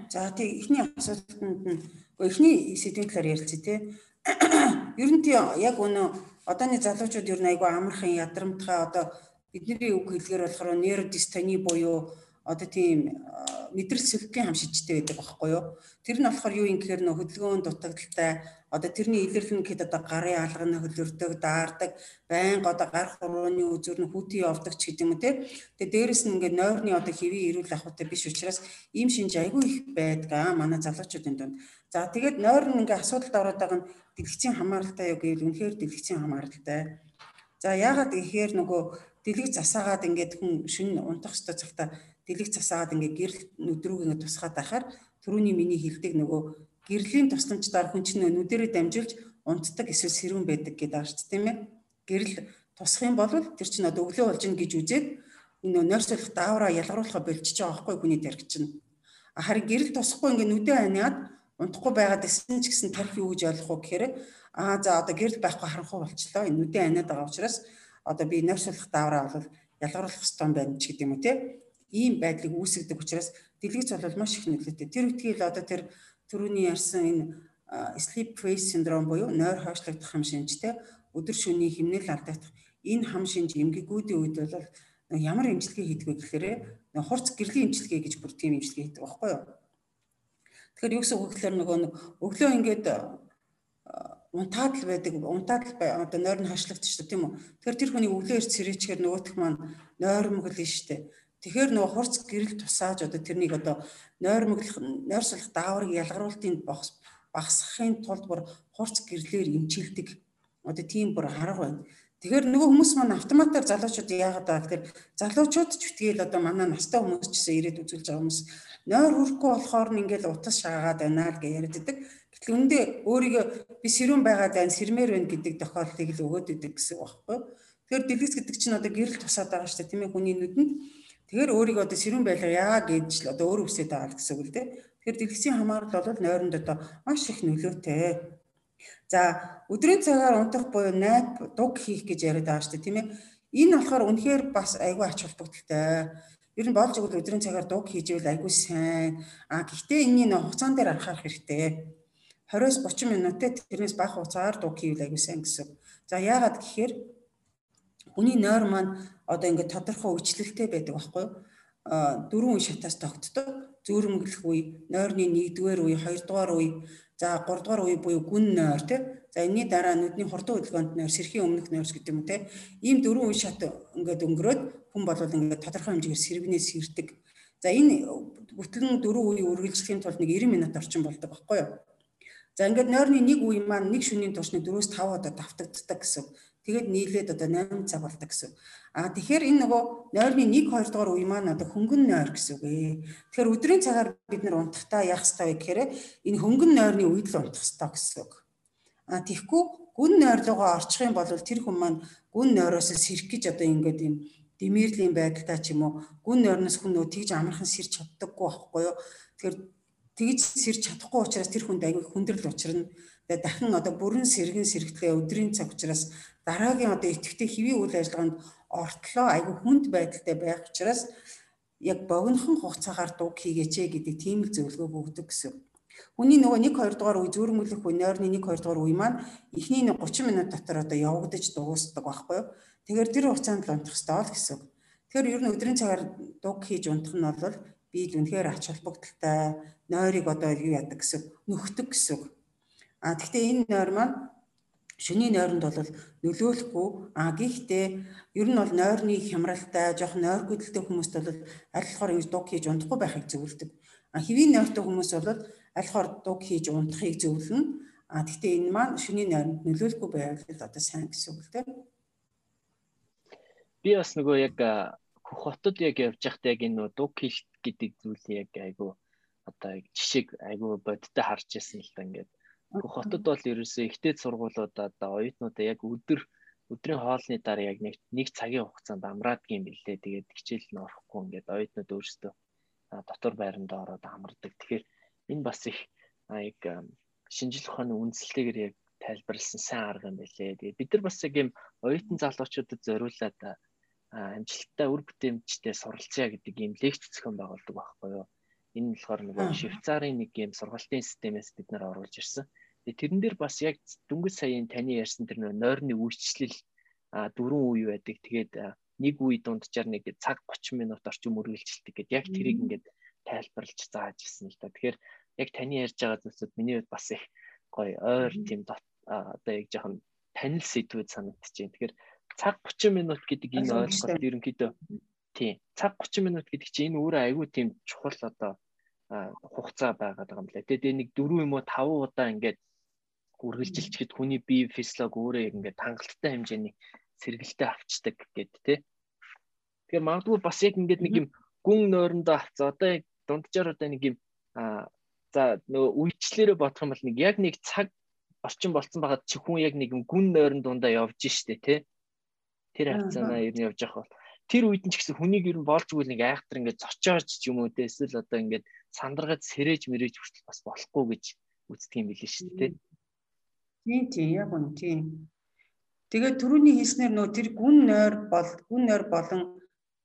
За тий эхний асуултанд нь эхний сэдвийн талаар ярилцъя тий. Ер нь тий яг өнөө одооны залуучууд ер нь айгүй амархан ядрамтгай одоо бидний үг хэлгээр болохоор нейродистони буюу одоо тийм мэдрэл сэлбгийн хамшигчтэй байдаг байхгүй юу. Тэр нь болохоор юу юм гэхээр нөх хөдөлгөөн дутагдaltaй одоо тэрний илэрлэн гэхэд одоо гарын алганы хөлөрдөг, даардаг, байнга одоо гар хурууны үзүр нь хүүтий явдаг ч гэдэг юм те. Тэгээ дээрэс нь ингээд нойрны одоо хэвийн эрүүл ахуйтай биш учраас ийм шинж айгүй их байдаг аа манай залуучуудын дунд. За тэгээд нойр нь ингээд асуудалд ороод байгаа нь дэлгэцийн хамааралтай юу гэвэл үнэхээр дэлгэцийн хамааралтай. За яагаад гэхээр нөгөө дэлгэц засаагаад ингээд хүн шин унтах ёстой цагта дэлэг засаагаад ингээ гэрэл нүдрүүг ингээ тусгаад байхаар түрүүний миний хэлдэг нөгөө гэрлийн тусламжтаар хүн чинь нүдэрээ дамжуулж унтдаг эсвэл сэрүүн байдаг гэдэг аарч тийм ээ. Гэрэл тусах юм бол тэр чинь одоо өглөө болж ин гэж үзээд энэ нойрсолох даавраа ялгаруулахаа болчих жоо аахгүй хүний тарих чинь. Харин гэрэл тусахгүй ингээ нүдэ ханиад унтахгүй байгаад исэн ч гэсэн тарих юу гэж ойлгох уу гэхээр аа за одоо гэрэл байхгүй харанхуй болчлоо. Энэ нүдэ ханиад байгаа учраас одоо би нойрсолох даавраа бол ялгаруулах юм байна ч гэдэг юм уу те ийм байдлыг үүсгдэг учраас дэлгэц бол маш их нөлөөтэй. Тэр үтгийл одоо тэр түрүүний ярьсан энэ sleep phase syndrome буюу нойр хойшлогдох хам шинжтэй өдөр шөнийн хэмнэл алдагдах энэ хам шинж эмгэгүүдийн үед бол ямар эмчилгээ хийдэг вэ гэхээр хурц гэрлийн эмчилгээ гэж бүр тийм эмчилгээ хийдэг байхгүй юу. Тэгэхээр юу гэсэн үг гэхээр нөгөө өглөө ингээд унтаад л байдаг унтаад л одоо нойр нь хойшлогдчих тийм үү. Тэгэхээр тэр хүний өглөө эрт сэрээчгээр нөгөөх маань нойрмогл нь штэ. Тэгэхээр нөгөө хурц гэрэл тусааж одоо тэрнийг одоо нойрмоглох нойрсолох дааврыг ялгаруултын багасгахын тулд бүр хурц гэрлээр эмчилдэг. Одоо тийм бүр арга байна. Тэгэхээр нөгөө хүмүүс маань автоматар залуучууд яагаад байгаа гэхээр залуучууд ч битгээл одоо манай настай хүмүүс ч гэсэн ирээд үзүүлж байгаа хүмүүс нойр хүрхгүй болохоор нь ингээл утас шаагаад байна л гэж яриад байдаг. Гэтэл үндэ өөрийгөө би сэрүүн байгаад байна, сэрмээр байна гэдэг тохиолдлыг л өгөөд идэг гэсэн үг байхгүй. Тэгэхээр дэлгэц гэдэг чинь одоо гэрэл тусаад байгаа шүү дээ тийм ээ хүний нүдэнд Тэгэхээр өөрийгөө одоо сэрүүн байлаа яа гэж л одоо өөр үсээд байгаа гэсэн үг л дээ. Тэгэхээр дэлгэцийн хамаарал бол нойронд одоо маш их нөлөөтэй. За өдрийн цагаар унтах буюу найд дуг хийх гэж яриад байгаа шүү дээ тийм ээ. Энэ болохоор үнэхээр бас айгүй ач холбогдолтой. Ер нь болж игэл өдрийн цагаар дуг хийж ивэл айгүй сайн. А гэхдээ энэний нөх хугацаан дээр анхаарах хэрэгтэй. 20-30 минутын тэрнээс бага хугацаар дуг хийвэл айгүй сайн гэсэн. За яагаад гэхээр хүний нойр маань одоо ингээд тодорхой үйлчлэлтэй байдаг байхгүй дөрвөн шатаас тогтдог. Зөөрмөглөх үе, нойрны 1-р үе, 2-р үе, за 3-р үе буюу гүн нойр тий. За энэний дараа нүдний хурдан хөдөлгөөнд нойр, сэрхийн өмнөх нойрс гэдэг юм тий. Ийм дөрвөн үе шат ингээд өнгөрөөд хүн бол ингээд тодорхой хэмжээгээр сэргнээс сэрдэг. За энэ бүтгэн дөрвөн үе үргэлжлэхийн тулд нэг 90 минут орчим болдог байхгүй юу? За ингээд нойрны нэг үе маань нэг шөнийн туршны 4-5 удаа давтагддаг гэсэн. Тэгээд нийлээд одоо 8 цаг болдог гэсэн. А тэгэхээр энэ нөгөө нойрны 1 2 дугаар үе маань одоо хөнгөн нойр гэсэн үг ээ. Тэгэхээр өдрийн цагаар бид нар унтахтаа яах ёстой вэ гэхээр энэ хөнгөн нойрны үед л унтах ёстой гэсэн үг. А тийхгүй гүн нойр руугаа орчих юм бол тэр хүн маань гүн нойроос сэрэх гэж одоо ингээд юм димэрлийн байдалтай ч юм уу гүн нойрноос хүн нөгөө тэгж амархан сэрч чаддаггүй байхгүй юу. Тэгэхээр тэгж сэрч чадахгүй учраас тэр хүнд аягүй хүндрэл учрна. Тэгээ дахин одоо бүрэн сэргэн сэрэгтлээ өдрийн цаг учраас дараагийн одоо идэвхтэй хэвийн үйл ажиллагаанд ортлоо айгүй хүнд байдалтай байх учраас яг богинохон хугацаагаар дуг хийгээч гэдэг тийм л зөвлөгөө өгдөг гэсэн. Хүний нөгөө 1 2 дугаар үе зүрмөлөх үе нойрны 1 2 дугаар үе маань эхний 30 минут дотор одоо явагдаж дуусдаг байхгүй юу. Тэгэхээр тэр хугацаанд л унтах хэрэгтэй л гэсэн. Тэгэхээр ер нь өдрийн цагаар дуг хийж унтах нь бол биед үнэхээр ач холбогдолтой нойрыг одоо юу яадаг гэсэн нөхдөг гэсэн. А гэхдээ энэ нойр маань шөнийн нойронд бол нөлөөлөхгүй а гэхдээ ер нь бол нойрны хямралтай жоох нойр гүдэлтэй хүмүүст бол аль болохоор ингэж дуг хийж унтахгүй байхыг зөвлөдөг. А хэвийн нойртой хүмүүс бол аль болохоор дуг хийж унтахыг зөвлөнө. А гэхдээ энэ маань шөнийн нойронд нөлөөлөхгүй байвал одоо сайн гэсэн үг л дээ. би бас нөгөө яг хотод яг явж байхдаа яг энэ дуг хэлт гэдэг зүйлийг яг айгу одоо жишээг айгу бодтой харж ирсэн л да ингээд хотод бол ерөөсөө ихтэй сургуулиудаа одоо оюутнуудаа яг өдөр өдрийн хоолны дараа яг нэг нэг цагийн хугацаанд амраадгийн билээ. Тэгээд хичээл нь орохгүй ингээд оюутнууд өөрсдөө дотор байранд ороод амардаг. Тэгэхээр энэ бас их яг шинжлэх ухааны үндсэлтэйгээр яг тайлбарлсан сайн арга юм байлээ. Тэгээд бид нар бас яг юм оюутан залуучуудад зориулаад амжилттай үр бүтээмжтэй суралцъя гэдэг ийм лекц зохион байгуулдаг байхгүй юу. Энэ болохоор нөгөө Швейцарын нэг ийм сургалтын системээс бид нар оруулж ирсэн. Тэгээ тэрэн дээр бас яг дөнгөж саяын таны ярьсан тэр нойрны үйлчлэл дөрвөн үе байдаг. Тэгээд нэг үе дунджаар нэг цаг 30 минут орчим үргэлжилдэг гэдэг яг тэрийг ингээд тайлбарлаж зааж ирсэн л да. Тэгэхээр яг таны ярьж байгаа зүйлсүүд миний хувьд бас их гоё ойр тийм одоо яг жоохон танил сэдвүүд санагдчихээн. Тэгэхээр цаг 30 минут гэдэг энэ ойлголт ерөнхийдөө тийм цаг 30 минут гэдэг чинь энэ өөрөө айгүй тийм чухал одоо хугацаа байгаад байгаа юм лээ. Тэгээд нэг 4 юм уу 5 удаа ингээд үргэлжилчихэд хүний бие физиолог өөрөө ингээд хангалттай хэмжээний сэргэлтээ авчдаг гэд тэ. Тэгэхээр магадгүй бас яг ингээд нэг юм гүн нойрондоо авцаа одоо яг дунджаар одоо нэг юм а за нөгөө үйлчлэрээ бодох юм бол нэг яг нэг цаг орчин болцсон байгаад чи хүн яг нэг гүн нойрон дундаа явж штэ тэ тэр хавцаанаа ер нь явж явах бол тэр үед нь ч гэсэн хүнийг ер нь болжгүй нэг айхтар ингээд зочоож ч юм уу те эсвэл одоо ингээд сандаргаад сэрэж мэрэж хүртэл бас болохгүй гэж үздэг юм билээ шүү дээ тийм тийм яг үн тийм тэгээд түрүүний хийснээр нөө тэр гүн нойр бол гүн нойр болон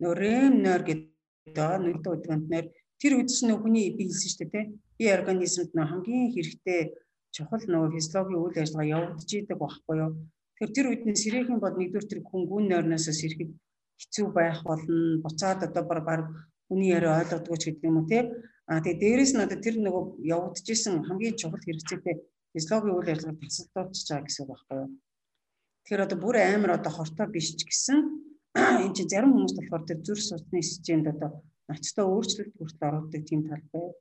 нөө рэм нойр гэдэг нэгдүгээр үдгэнтнэр тэр үдс нөө хүний би хэлсэн шүү дээ те. Би организмд нөө хамгийн хэрэгтэй чухал нөгөө физиологийн үйл ажиллагаа явагдаж идэг байхгүй юу? Тэгэхээр тэр үед нь сэрээхэн бод нэгдүгээр тэр хүн гүн нойрноос сэрэхэд хэцүү байх болно. Буцаад одоо баг хүний яриа ойлгодгоо ч гэдэг юм уу те. А тэгээ дээрэс нь одоо тэр нөгөө явагдаж исэн хамгийн чухал хэрэгцээтэй физиологийн үйл ажиллагааг тасалдуулж байгаа гэсэн үг байхгүй юу. Тэгэхээр одоо бүр амар одоо хортой биш ч гэсэн энэ чинь зарим хүмүүс болохоор тэр зүрх судасны системд одоо ноцтой өөрчлөлт хүртэл оролцдог тийм тал байв.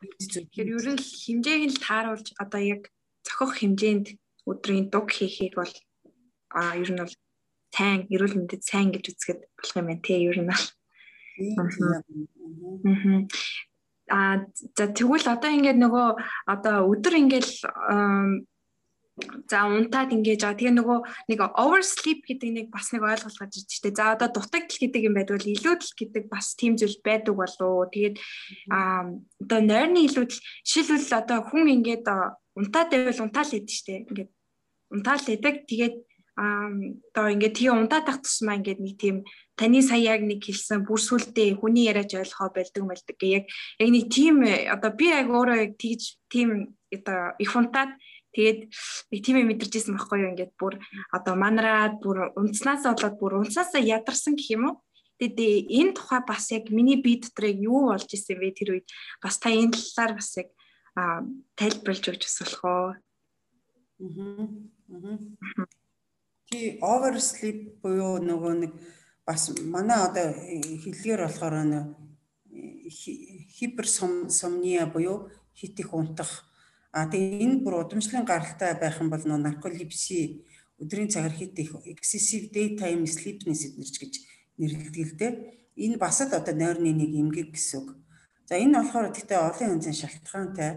Тэгэхээр ер нь хэмжээг нь тааруулж одоо яг зохих хэмжээнд өдрийн дуг хийхийг бол а ер нь бол сайн эрүүл мэндэд сайн гэж үзэхэд болох юм байна тий ер нь бол а за тэгвэл одоо ингээд нөгөө одоо өдөр ингээд За унтаад ингэж байгаа. Тэгээ нөгөө нэг oversleep гэдэг нэг бас нэг ойлголт гарч ирж штэ. За одоо дутагдал гэдэг юм байдвал илүүдэл гэдэг бас тийм зүйл байдаг болов. Тэгээд аа одоо нойрны илүүдэл жишээлбэл одоо хүн ингэж унтаад байвал унтаал идэв штэ. Ингээд унтаал идэг. Тэгээд аа одоо ингээд тэгээ унтаад тах тусмаа ингээд нэг тийм таны сая яг нэг хэлсэн бүр сүлдээ хүний яриач ойлгохоо болдог мэлдэг. Яг яг нэг тийм одоо би яг өөрөө яг тэгж тийм одоо их унтаад Тэгээд нэг тийм мэдэрчээсэн байхгүй юу ингээд бүр одоо манараад бүр унтснаас болоод бүр унтсаасаа ядарсан гэх юм уу. Тэгээд энэ тухай бас яг миний бие дотор юу болж исэн бэ тэр үед бас та энэ талаар бас яг тайлбарлаж өгч бас болох уу. Аа. Тий oversleep буюу нөгөө нэг бас манай одоо хэлгээр болохоор нэг хиперсомния буюу хит их унтах А тэгээ энэ бүр удамшлын гаралтай байх юм бол нарколепси өдрийн цагаар хит их excessive daytime sleepiness эднэрч гэж нэрлэдэг л дээ. Энэ бас л одоо нойрны нэг эмгэг гэсэн үг. За энэ болохоор гэхдээ олон янзын шалтгаантай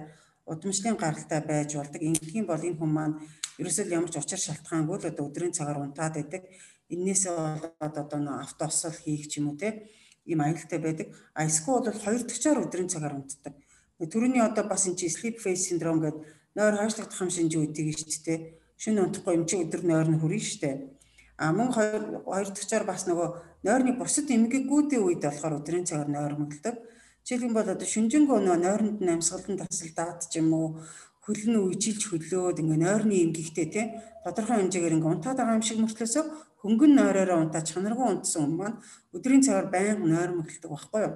удамшлын гаралтай байж болдог. Ингэхийн бол энэ хүмүүс маань ерөөсөө ямар ч учир шалтгаангүй л одоо өдрийн цагаар унтаад байдаг. Иннээсээ болоод одоо нөө автоосол хийх ч юм уу те ийм аюултай байдаг. А эсвэл бол хоёр дахьчаар өдрийн цагаар унтдаг. Төрөний одоо бас энэ sleep phase syndrome гэдэг нойр хойшлогдох юм шинж үүдийг дээ. Шинэ унтахгүй юм чи өдөр нойр нь шүү дээ. А мөн хоёр хоёр дахьчаар бас нөгөө нойрны бусад эмгэгүүдийн үед болохоор өдрийн цагаар нойр мөдөлдөг. Жишээлбэл бол одоо шүнжэнгөө нөгөө нойронд нь амьсгалан тасалдаад ч юм уу хөлн үжилж хөлөөд ингээ нойрны эмгэгтэй тий тодорхой хэмжээгээр ингээ унтаад байгаа юм шиг мөртлөөсөө хөнгөн нойроор унтаад чанаргүй унтсан хүмүүс маань өдрийн цагаар байнга нойр мөдөлдөг байхгүй юу?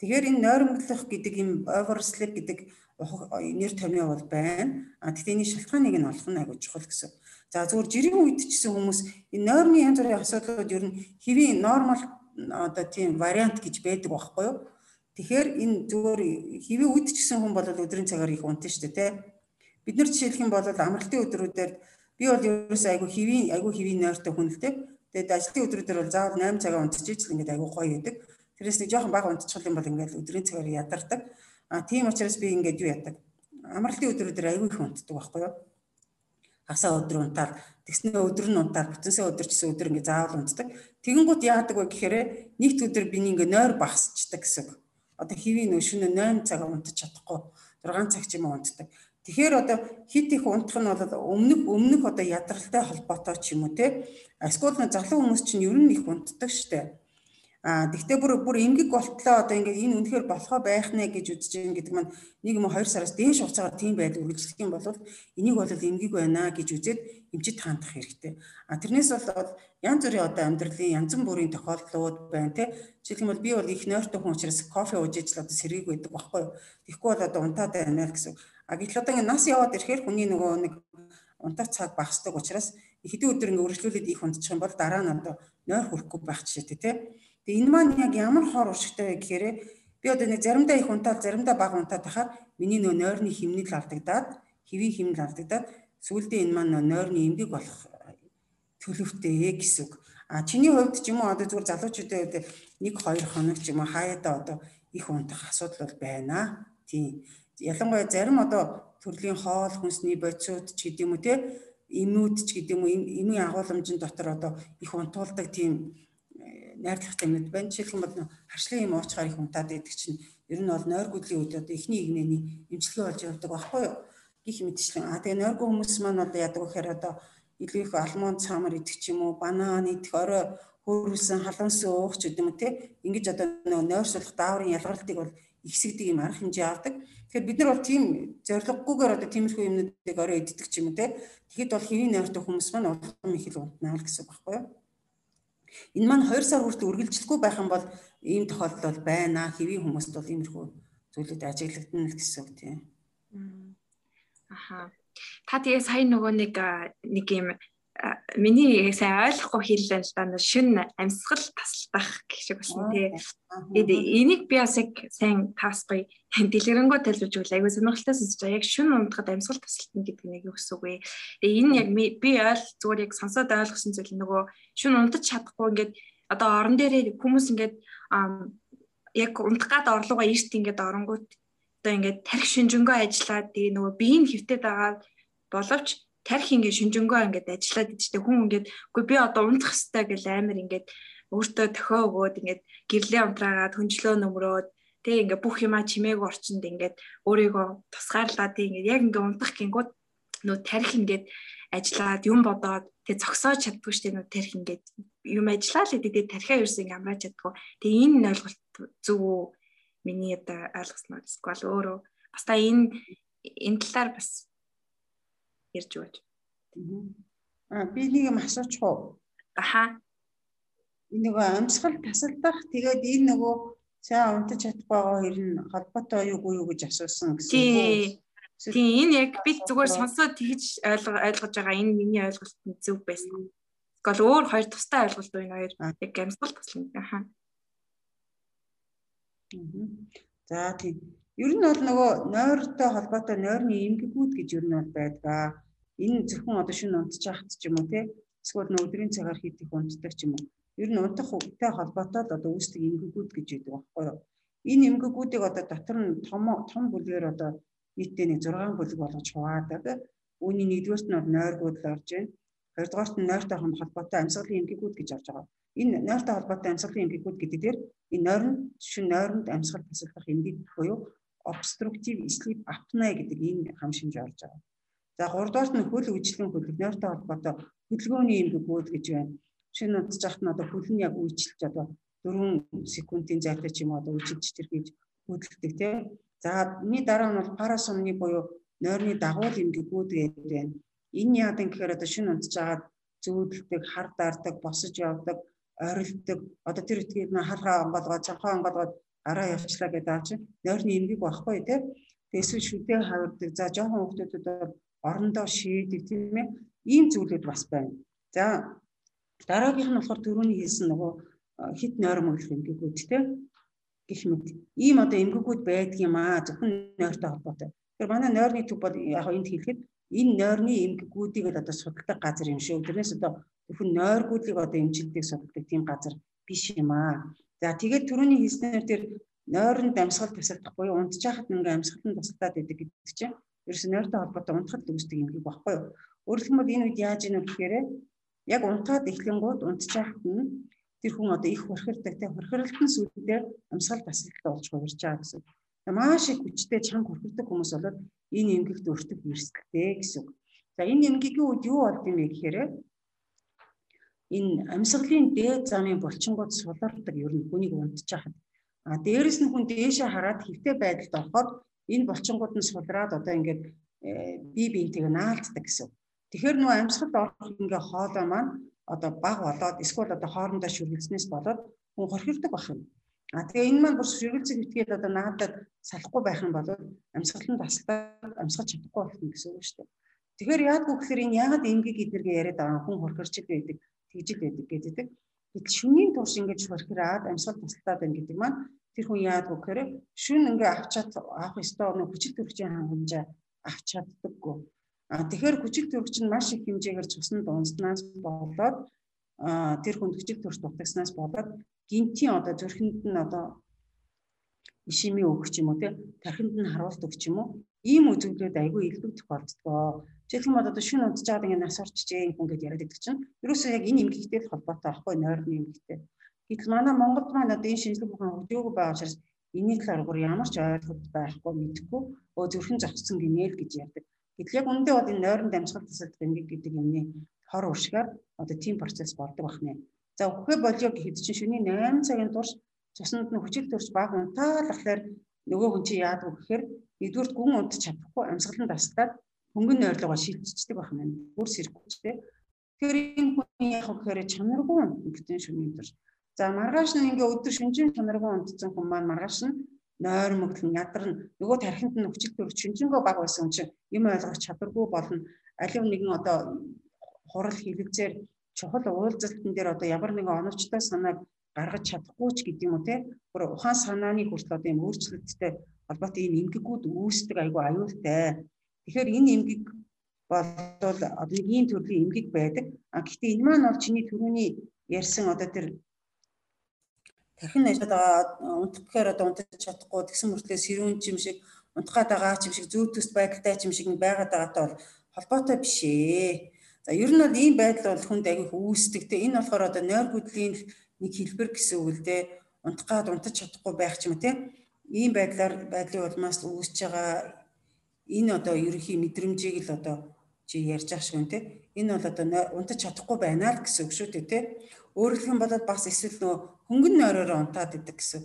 Тэгэхээр энэ нойрмоглох гэдэг юм oversleep гэдэг нэр томьёо бол байна. А гэхдээ энэ шалтгааныг нь олох нь айгүй чухал гэсэн. За зүгээр жирийн үед ч гэсэн хүмүүс энэ нойрны янз бүрийн асуудлууд ер нь хэвийн нормал одоо тийм вариант гэж байдаг байхгүй юу? Тэгэхээр энэ зүгээр ч гэсэн хүн бол өдрийн цагаар их унтна шүү дээ, тэ. Бид нар жишээлх юм бол амралтын өдрүүдээр Би бол ерөөсөө айгу хэвийн айгу хэвийн нойртой хүн л те. Тэгээд ажлын өдрүүдээр бол заавал 8 цагаа унтчихж л ингээд айгу гоё байдаг. Тэрээс нэг жоохон бага унтчих юм бол ингээд өдрийн цагаар ядардаг. А тийм учраас би ингээд юу яадаг. Амралтын өдрүүдээр айгу их унтдаг байхгүй юу? хасаа өдөр унтаад тэгснээ өдөр нь унтаад бүтэнсээ өдөр чсэн өдөр ингээ заавал унтдаг. Тэгэнгүүт яадаг вэ гэхээр нэгд өдөр би ингээ нойр багасчдаг гэсэн. Одоо хэвийн өшөнө 8 цаг унтаж чадахгүй 6 цаг ч юм уу унтдаг. Тэгэхээр одоо хит их унтах нь бол өмнөх өмнөх одоо ядралтай холбоотой ч юм уу те. Эсвэл залуу хүмүүс чинь ер нь их унтдаг штэ. А тэгтээ бүр бүр ингээг болтлоо одоо ингээд энэ үнэхээр болохоо байх нэ гэж үзэж байгаа гэдэг маань нэг юм 2 сараас дээш хугацаагаар тийм байдал үргэлжлэх юм бол энийг бол эмгэг байна гэж үзээд эмчит хандах хэрэгтэй. А тэрнээс бол янз бүрийн одоо амьдралын янз бүрийн тохиолдлууд байна тий. Жишээлбэл бол би бол их нойртой хүн учраас кофе ууж ижил одоо сэргийг байдаг байхгүй юу. Тэгэхгүй бол одоо унтаад байна гэсэн. А гэтэл одоо ингээд нас яваад ирэхээр хүний нөгөө нэг унтах цаг багасдаг учраас хэдэн өдөр ингээд үргэлжлүүлээд их унтчих юм бол дараа нь одоо нойр хүрэхгүй байх жишээтэй тий Тэгээ энэ маань яг ямар хор уршигтай вэ гэхээр би одоо нэг заримдаа их унтаад заримдаа бага унтаад тахаар миний нөө нойрны химнэл алдагдаад хэвийн химнэл алдагдаад сүүлдээ энэ маань нойрны эмгэг болох төлөвтэй гэсэн үг. А чиний хувьд ч юм уу одоо зүгээр залуучуудын хувьд нэг хоёр хоног ч юм уу хаяада одоо их унтах асуудал бол байна. Тийм. Ялангуяа зарим одоо төрлийн хоол хүнсний бодисууд ч гэдэм үү те эмүүд ч гэдэм үү эмийн агуулмжийн дотор одоо их унтуулдаг тийм найрлагтай юмуд байна. Жишээлбэл бол харшлын юм уучгаар их унтаад байдаг чинь ер нь бол нойргуудлын үед одоо эхний игнэний эмчилгээ болж явдаг байхгүй юу? Гих мэдчлэн. А тэгээ нойргүй хүмүүс маань одоо яадаг гэхээр одоо илүү их алмон цаамар идэх ч юм уу, банан идэх, орой хөөрүүлсэн халуунсан уух ч гэдэм үү те. Ингэж одоо нойр сулах дааврын ялгарлтыг бол ихсэгдэг юм арга хэмжээ авдаг. Тэгэхээр бид нар бол тийм зориггүйгээр одоо тиймэрхүү юмнуудыг орой иддэг ч юм уу те. Тэгэхэд бол хэвийн нойртой хүмүүс маань улам их л унтнаа л гэсэн үг байхгүй юу? Энэ маань 2 сар хүртэл үргэлжлэхгүй байх юм бол ийм тохиолдол байна. Хэвийн хүмүүст бол иймэрхүү зүйлүүд ажиглагдана гэсэн үг тийм. Аха. Та тэгээ сая нөгөө нэг нэг юм миний сайн ойлгохгүй хэллээ л да шин амьсгал тасалдах гэх шиг болсон тий. Тэгээд энийг би бас яг сайн таасгүй дэлгэрэнгүй тайлбарж өгөл айгүй сонирхолтой сонсож байгаа. Яг шин унтахад амьсгал тасалтна гэдэг нь яг юу гэсэн үг вэ? Тэгээд энэ яг би ойл зүгээр яг сонсоод ойлгосон зүйл нөгөө шин унтаж чадахгүй ингээд одоо орон дээрээ хүмүүс ингээд яг унтах гад орлогоо эрт ингээд оронгууд одоо ингээд тарих шинжэнгөө ажиллаад тэгээ нөгөө биеийн хөвтөд байгаа боловч тарих ингээд шинжэнгөө ингээд ажиллаад идчихтэй хүн ингээд үгүй би одоо унтах хэвээр гэл амар ингээд өөртөө тохио өгөөд ингээд гэрлээ унтраагаад хөнжлөө нөмрөөд тэг ингээд бүх юмаа чимээг орчинд ингээд өөрийгөө тусгаарлаад тэг ингээд яг ингээд унтах гингүүд нөө тарих ингээд ажиллаад юм бодоод тэг зогсоож чаддгүй штеп нөө тарих ингээд юм ажиллаа л тэгээд тарихаа ерөөс ингээд амрааж чаддгүй. Тэг энэ ойлголт зөв үү миний одоо ойлгосноор эсвэл өөрөө. Бас та энэ энэ талаар бас ярьж өгөөч. Аа би нэг юм асуучих уу? Аха. Энэ нөгөө амьсгал тасалдах тэгээд энэ нөгөө сайн унтаж чадахгүй байгаа хоёр нь холбоотой юу юу гэж асуусан гэсэн үг. Тийм энэ яг би зүгээр сонсоод тэгж ойлгож байгаа энэ миний ойлголт нь зөв байсан. Тэгвэл өөр хоёр тустай ойлголт энэ хоёр яг амьсгал таслана. Аха. За тийм. Ер нь бол нөгөө нойртой холбоотой нойрны эмгэгүүд гэж ер нь бол байдаг. Энэ зөвхөн одоо шинэ унтж яхад ч юм уу те эсвэл нөгөө өдрийн цагаар их унтдаг ч юм уу. Ер нь унтах үгтэй холбоотой л одоо үүсдэг эмгэгүүд гэж байдаг байхгүй юу? Энэ эмгэгүүдийг одоо дотор нь том том бүлгээр одоо нийтдээ нэг 6 бүлэг болгож хуваадаг. Үүний нэгдүгээрт нь нойргууд л орж байна. Хоёрдугаарт нь нойртой холбоотой амьсгалын эмгэгүүд гэж орж байгаа. Энэ нойртой холбоотой амьсгалын эмгэгүүд гэдэг дээр энэ нойрон шин нойронд амьсгал тасалдах эмгэг буюу obstructive sleep apnea гэдэг энэ хам шинж орж байгаа. За гуравдугаарт нь хөл үжлэн нойртой холбоотой хөдөлгөөний эмгэгүүд гэж байна. Шинэ унтж яхад нь одоо хөл нь яг үйлчлж одоо 4 секундын зайтай ч юм уу одоо үйлчилж тэр гэж хөдөлгдөг тийм. За миний дараа нь бол парасомни буюу нойрны дагуул эмгэгүүд гэдэг байна. Энэ яад юм гэхээр одоо шинэ унтж байгаад зүүдэлдэг, хар даардаг, босож явдаг, орилдог. Одоо тэр үтгийг нь хархаа онгоолгоод, цанхаа онгоолгоод гараа явчлаа гэдэг чинь нойрны эмгэг байхгүй тий. Эсвэл шүдээ хавардаг. За жоохон хүмүүсд бол орондоо шийдэг тийм ээ. Ийм зүйлүүд бас байна. За дараагийнх нь болохоор түрүүний хэлсэн нөгөө хит нойр мөглөх эмгэгүүд тий. Гэх мэт. Ийм одоо эмгэгүүд байдаг юм аа. Зөвхөн нойртой холбоотой. Тэгэхээр манай нойрны төв бол яг энд хэлэхэд энэ нойрны эмгэгүүдийг л одоо судалдаг газар юм шүү. Тэрнээс одоо зөвхөн нойргуудыг одоо эмчилдэг судалдаг тийм газар биш юм аа. За тэгээд түрүүний хэлснээр тэр нойронд амьсгал тусалдах буюу унтчихад ингээ амьсгалын тусалдаад байдаг гэдэг чинь ерөөс нь нойртой холбоотой унтахад үүсдэг эмгэг багхгүй юу. Өөрөлдөх юм бол энэ үед яаж ийнө гэхээр яг унтаад эхлэнгууд унтчихад нь тэр хүн одоо их хурхирдаг те хурхиралтын сүлдээ амьсгал тасалдалтай болж хувирч байгаа гэсэн. Маш их хүчтэй чанга хурхирдаг хүмүүс болоод энэ эмгэгт өртөг эрсдэлтэй гэсэн. За энэ эмгэгийн үед юу болд юм бэ гэхээр энэ амьсгалын дээд замын булчингууд сулардаг ер нь хүнийг унтчихад. А дээрэс нь хүн дээшээ хараад хөвтэй байдалд ороход энэ булчингууд нь сулраад одоо ингээд э, бие биентэйг наалтдаг гэсэн. Тэгэхээр нөө амьсгалд орох ингээ хоолой маань одоо баг болоод эсвэл одоо хоорондоо шүргэлснээс болоод хүн хорхирдог байх юм. А тэгээ энэ маань бүр шүргэлцэг итгээд одоо наадад салахгүй байх юм бол амьсгалын тасалдаа амьсгаж чадахгүй болно гэсэн үг шүү дээ. Тэгэхээр яадгүй гэхээр энэ яагаад эмгэг эднэргээ яриад байгаа хүн хорхирч байдаг, тэгжил байдаг гэдэг. Гэтэл шүнийн турш ингэж хорхираад амьсгал тасалдаад байна гэдэг маань тэр хүн яадгүй гэхээр шүн ингээ авчаад авах ёстой нэг хүчил төрөгчийн хангамжаа авч чаддаггүй. А тэгэхээр хүчил төрөгч нь маш их хэмжээгээр цусны дунснаас болоод тэр хүнд хүчил төрч дутагснаас болоод гинтийн одоо зүрхэнд нь одоо ишими өгөх ч юм уу те тархинд нь харуулт өгч юм уу ийм үзэгдлүүд айгүй илүү тохиолддог. Жишээлбэл одоо шүн унтж байгаад ингээд нас орчжээ юм ингээд яриад байдаг чинь ерөөсөө яг энэ эмгэгтэй л холбоотой байхгүй нойрны эмгэгтэй. Гэтэл манай Монголд маань одоо энэ шинжлэх ухаан өдөөгүй байгаа учраас энэний талаар ямар ч ойлголт байхгүй мэдхгүй өө зүрхэн зогссон гинэл гэж ярьдаг. Гэтэл яг үндэ бол энэ нойрон дамжгалт тасалдах эмгэг гэдэг юмны хор уршгаар одоо тийм процесс болдог байна. За өгөхөө болио гэхэд чинь шөнийн 8 цагийн турш цуснанд нь хүчил төрж баг унтаалахлаар нөгөө хүн чи яадаг вэ гэхээр нэгдүгээр гүн унтж чадахгүй амьсгалан тасдаад хөнгөн нойрлогоо шилжчихдэг байх юм. Бүр сэрхүүчтэй. Тэгэхээр энэ хүн яг гэхээр чанаргүй унтсан шөнийн турш. За маргааш нь ингээ өдөр шүнжин чанаргүй унтсан хүн маань маргааш нь нойр мөглөн ядарна нөгөө тархинд нь хүчил төрж шүнжэнгөө баг байсан чинь юм ойлгох чадваргүй болно. Алив нэгэн одоо хурал хилэгзээр чухал уулзалтан дээр одоо ямар нэгэн оновчтой санааг гаргаж чадахгүй ч гэдэг юм уу те бүр ухаан санааны хүртэл одоо юм өөрчлөлттэй холбоотой ийм эмгэгүүд үүсдэг айгүй аюултай. Тэгэхээр энэ эмгэг болвол одоо нэг ийм төрлийн эмгэг байдаг. А гэхдээ энэ маань бол чиний түрүүний ярьсан одоо тэр тархин ажаад байгаа унтахаар одоо унтаж чадахгүй тэгсэн мөртлөө сэрүүн юм шиг унтах гад байгаа юм шиг зүүр төст байдалтай юм шиг байгаад байгаатай бол холбоотой биш ээ. За ер нь бол ийм байдал бол хүнд агих үүсдэг те. Энэ болохоор одоо нойр гүдлийн нэг хэлбэр гэсэн үг л дээ. Унтах гад унтаж чадахгүй байх ч юм те. Ийм байдлаар байдлын улмаас үүсэж байгаа энэ одоо ерөнхий мэдрэмжийг л одоо чи ярьж ах шиг те. Энэ бол одоо унтаж чадахгүй байна л гэсэн үг шүү дээ те. Өөрөлдөх юм бол бас эсвэл нөгөө хөнгөн нойроор унтаад идэг гэсэн.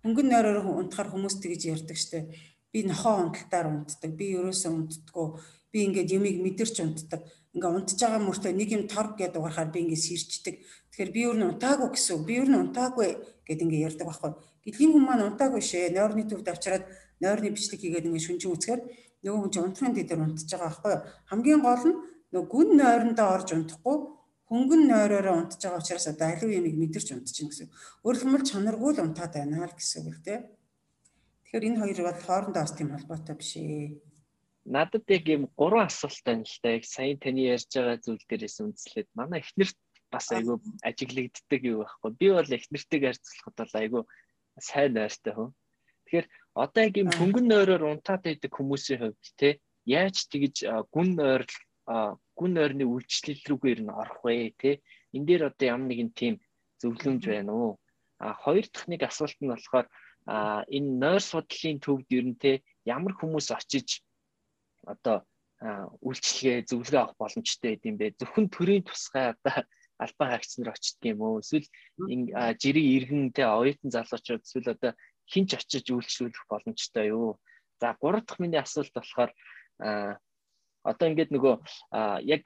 Хөнгөн нойроор унтахаар хүмүүс тэгж ярьдаг штэ. Би нохоо унталтаар унтдаг. Би ерөөсөө унтдаггүй. Би ингээд юмыг мэдэрч унтдаг ингээ унтж байгаа мөртөө нэг юм торг гэдэг угаархаар би ингээ сэрчдэг. Тэгэхээр би юу н унтаагүй гэсэн. Би юу н унтаагүй гэд ингээ ярьдаг байхгүй. Гэтэл хүн маань унтаагүй шээ. Нойрны төвд авчираад нойрны бичлэг хийгээд ингээ шүнжин үцхээр нөгөө хүн чинь унтрахын дээр унтж байгаа байхгүй. Хамгийн гол нь нөгөө гүн нойрондоо орж унтахгүй хөнгөн нойророо унтж байгаа учраас одоо аливаа юмыг мэдэрч унтчихна гэсэн. Өөрөлдмөл чанаргүй л унтаад байна л гэсэн үг л дээ. Тэгэхээр энэ хоёр бол хоорондоо бас тийм холбоотой биш ээ надад яг юм гурван асуулт байна л да. Яг сая таны ярьж байгаа зүйл дээрээс үндэслээд манай эхнэрт бас айгүй ажиглагддаг юу байхгүй. Би бол эхнэртэйг харьцуулахад бол айгүй сайн нойртой хүн. Тэгэхээр одоо яг юм хөнгөн нойроор унтаад байдаг хүмүүсийн хувьд те яаж тэгж гүн нойр гүн нойрны үйлчлэл рүүгээр нь орох вэ те энэ дээр одоо ямар нэгэн тийм зөвлөмж байна уу? А хоёр дахь нэг асуулт нь болохоор энэ нойр судлалын төвд ер нь те ямар хүмүүс очиж одоо үйлчлэгээ зөвлөгөө авах боломжтой гэдэм бэ. Зөвхөн төрийн тусгай одоо албан хаагч нар очдөг юм уу? Эсвэл жирийн иргэн те оюутан залуучууд эсвэл одоо хинч очиж үйлчлүүлэх боломжтой юу? За гурав дахь миний асуулт болохоор одоо ингээд нөгөө яг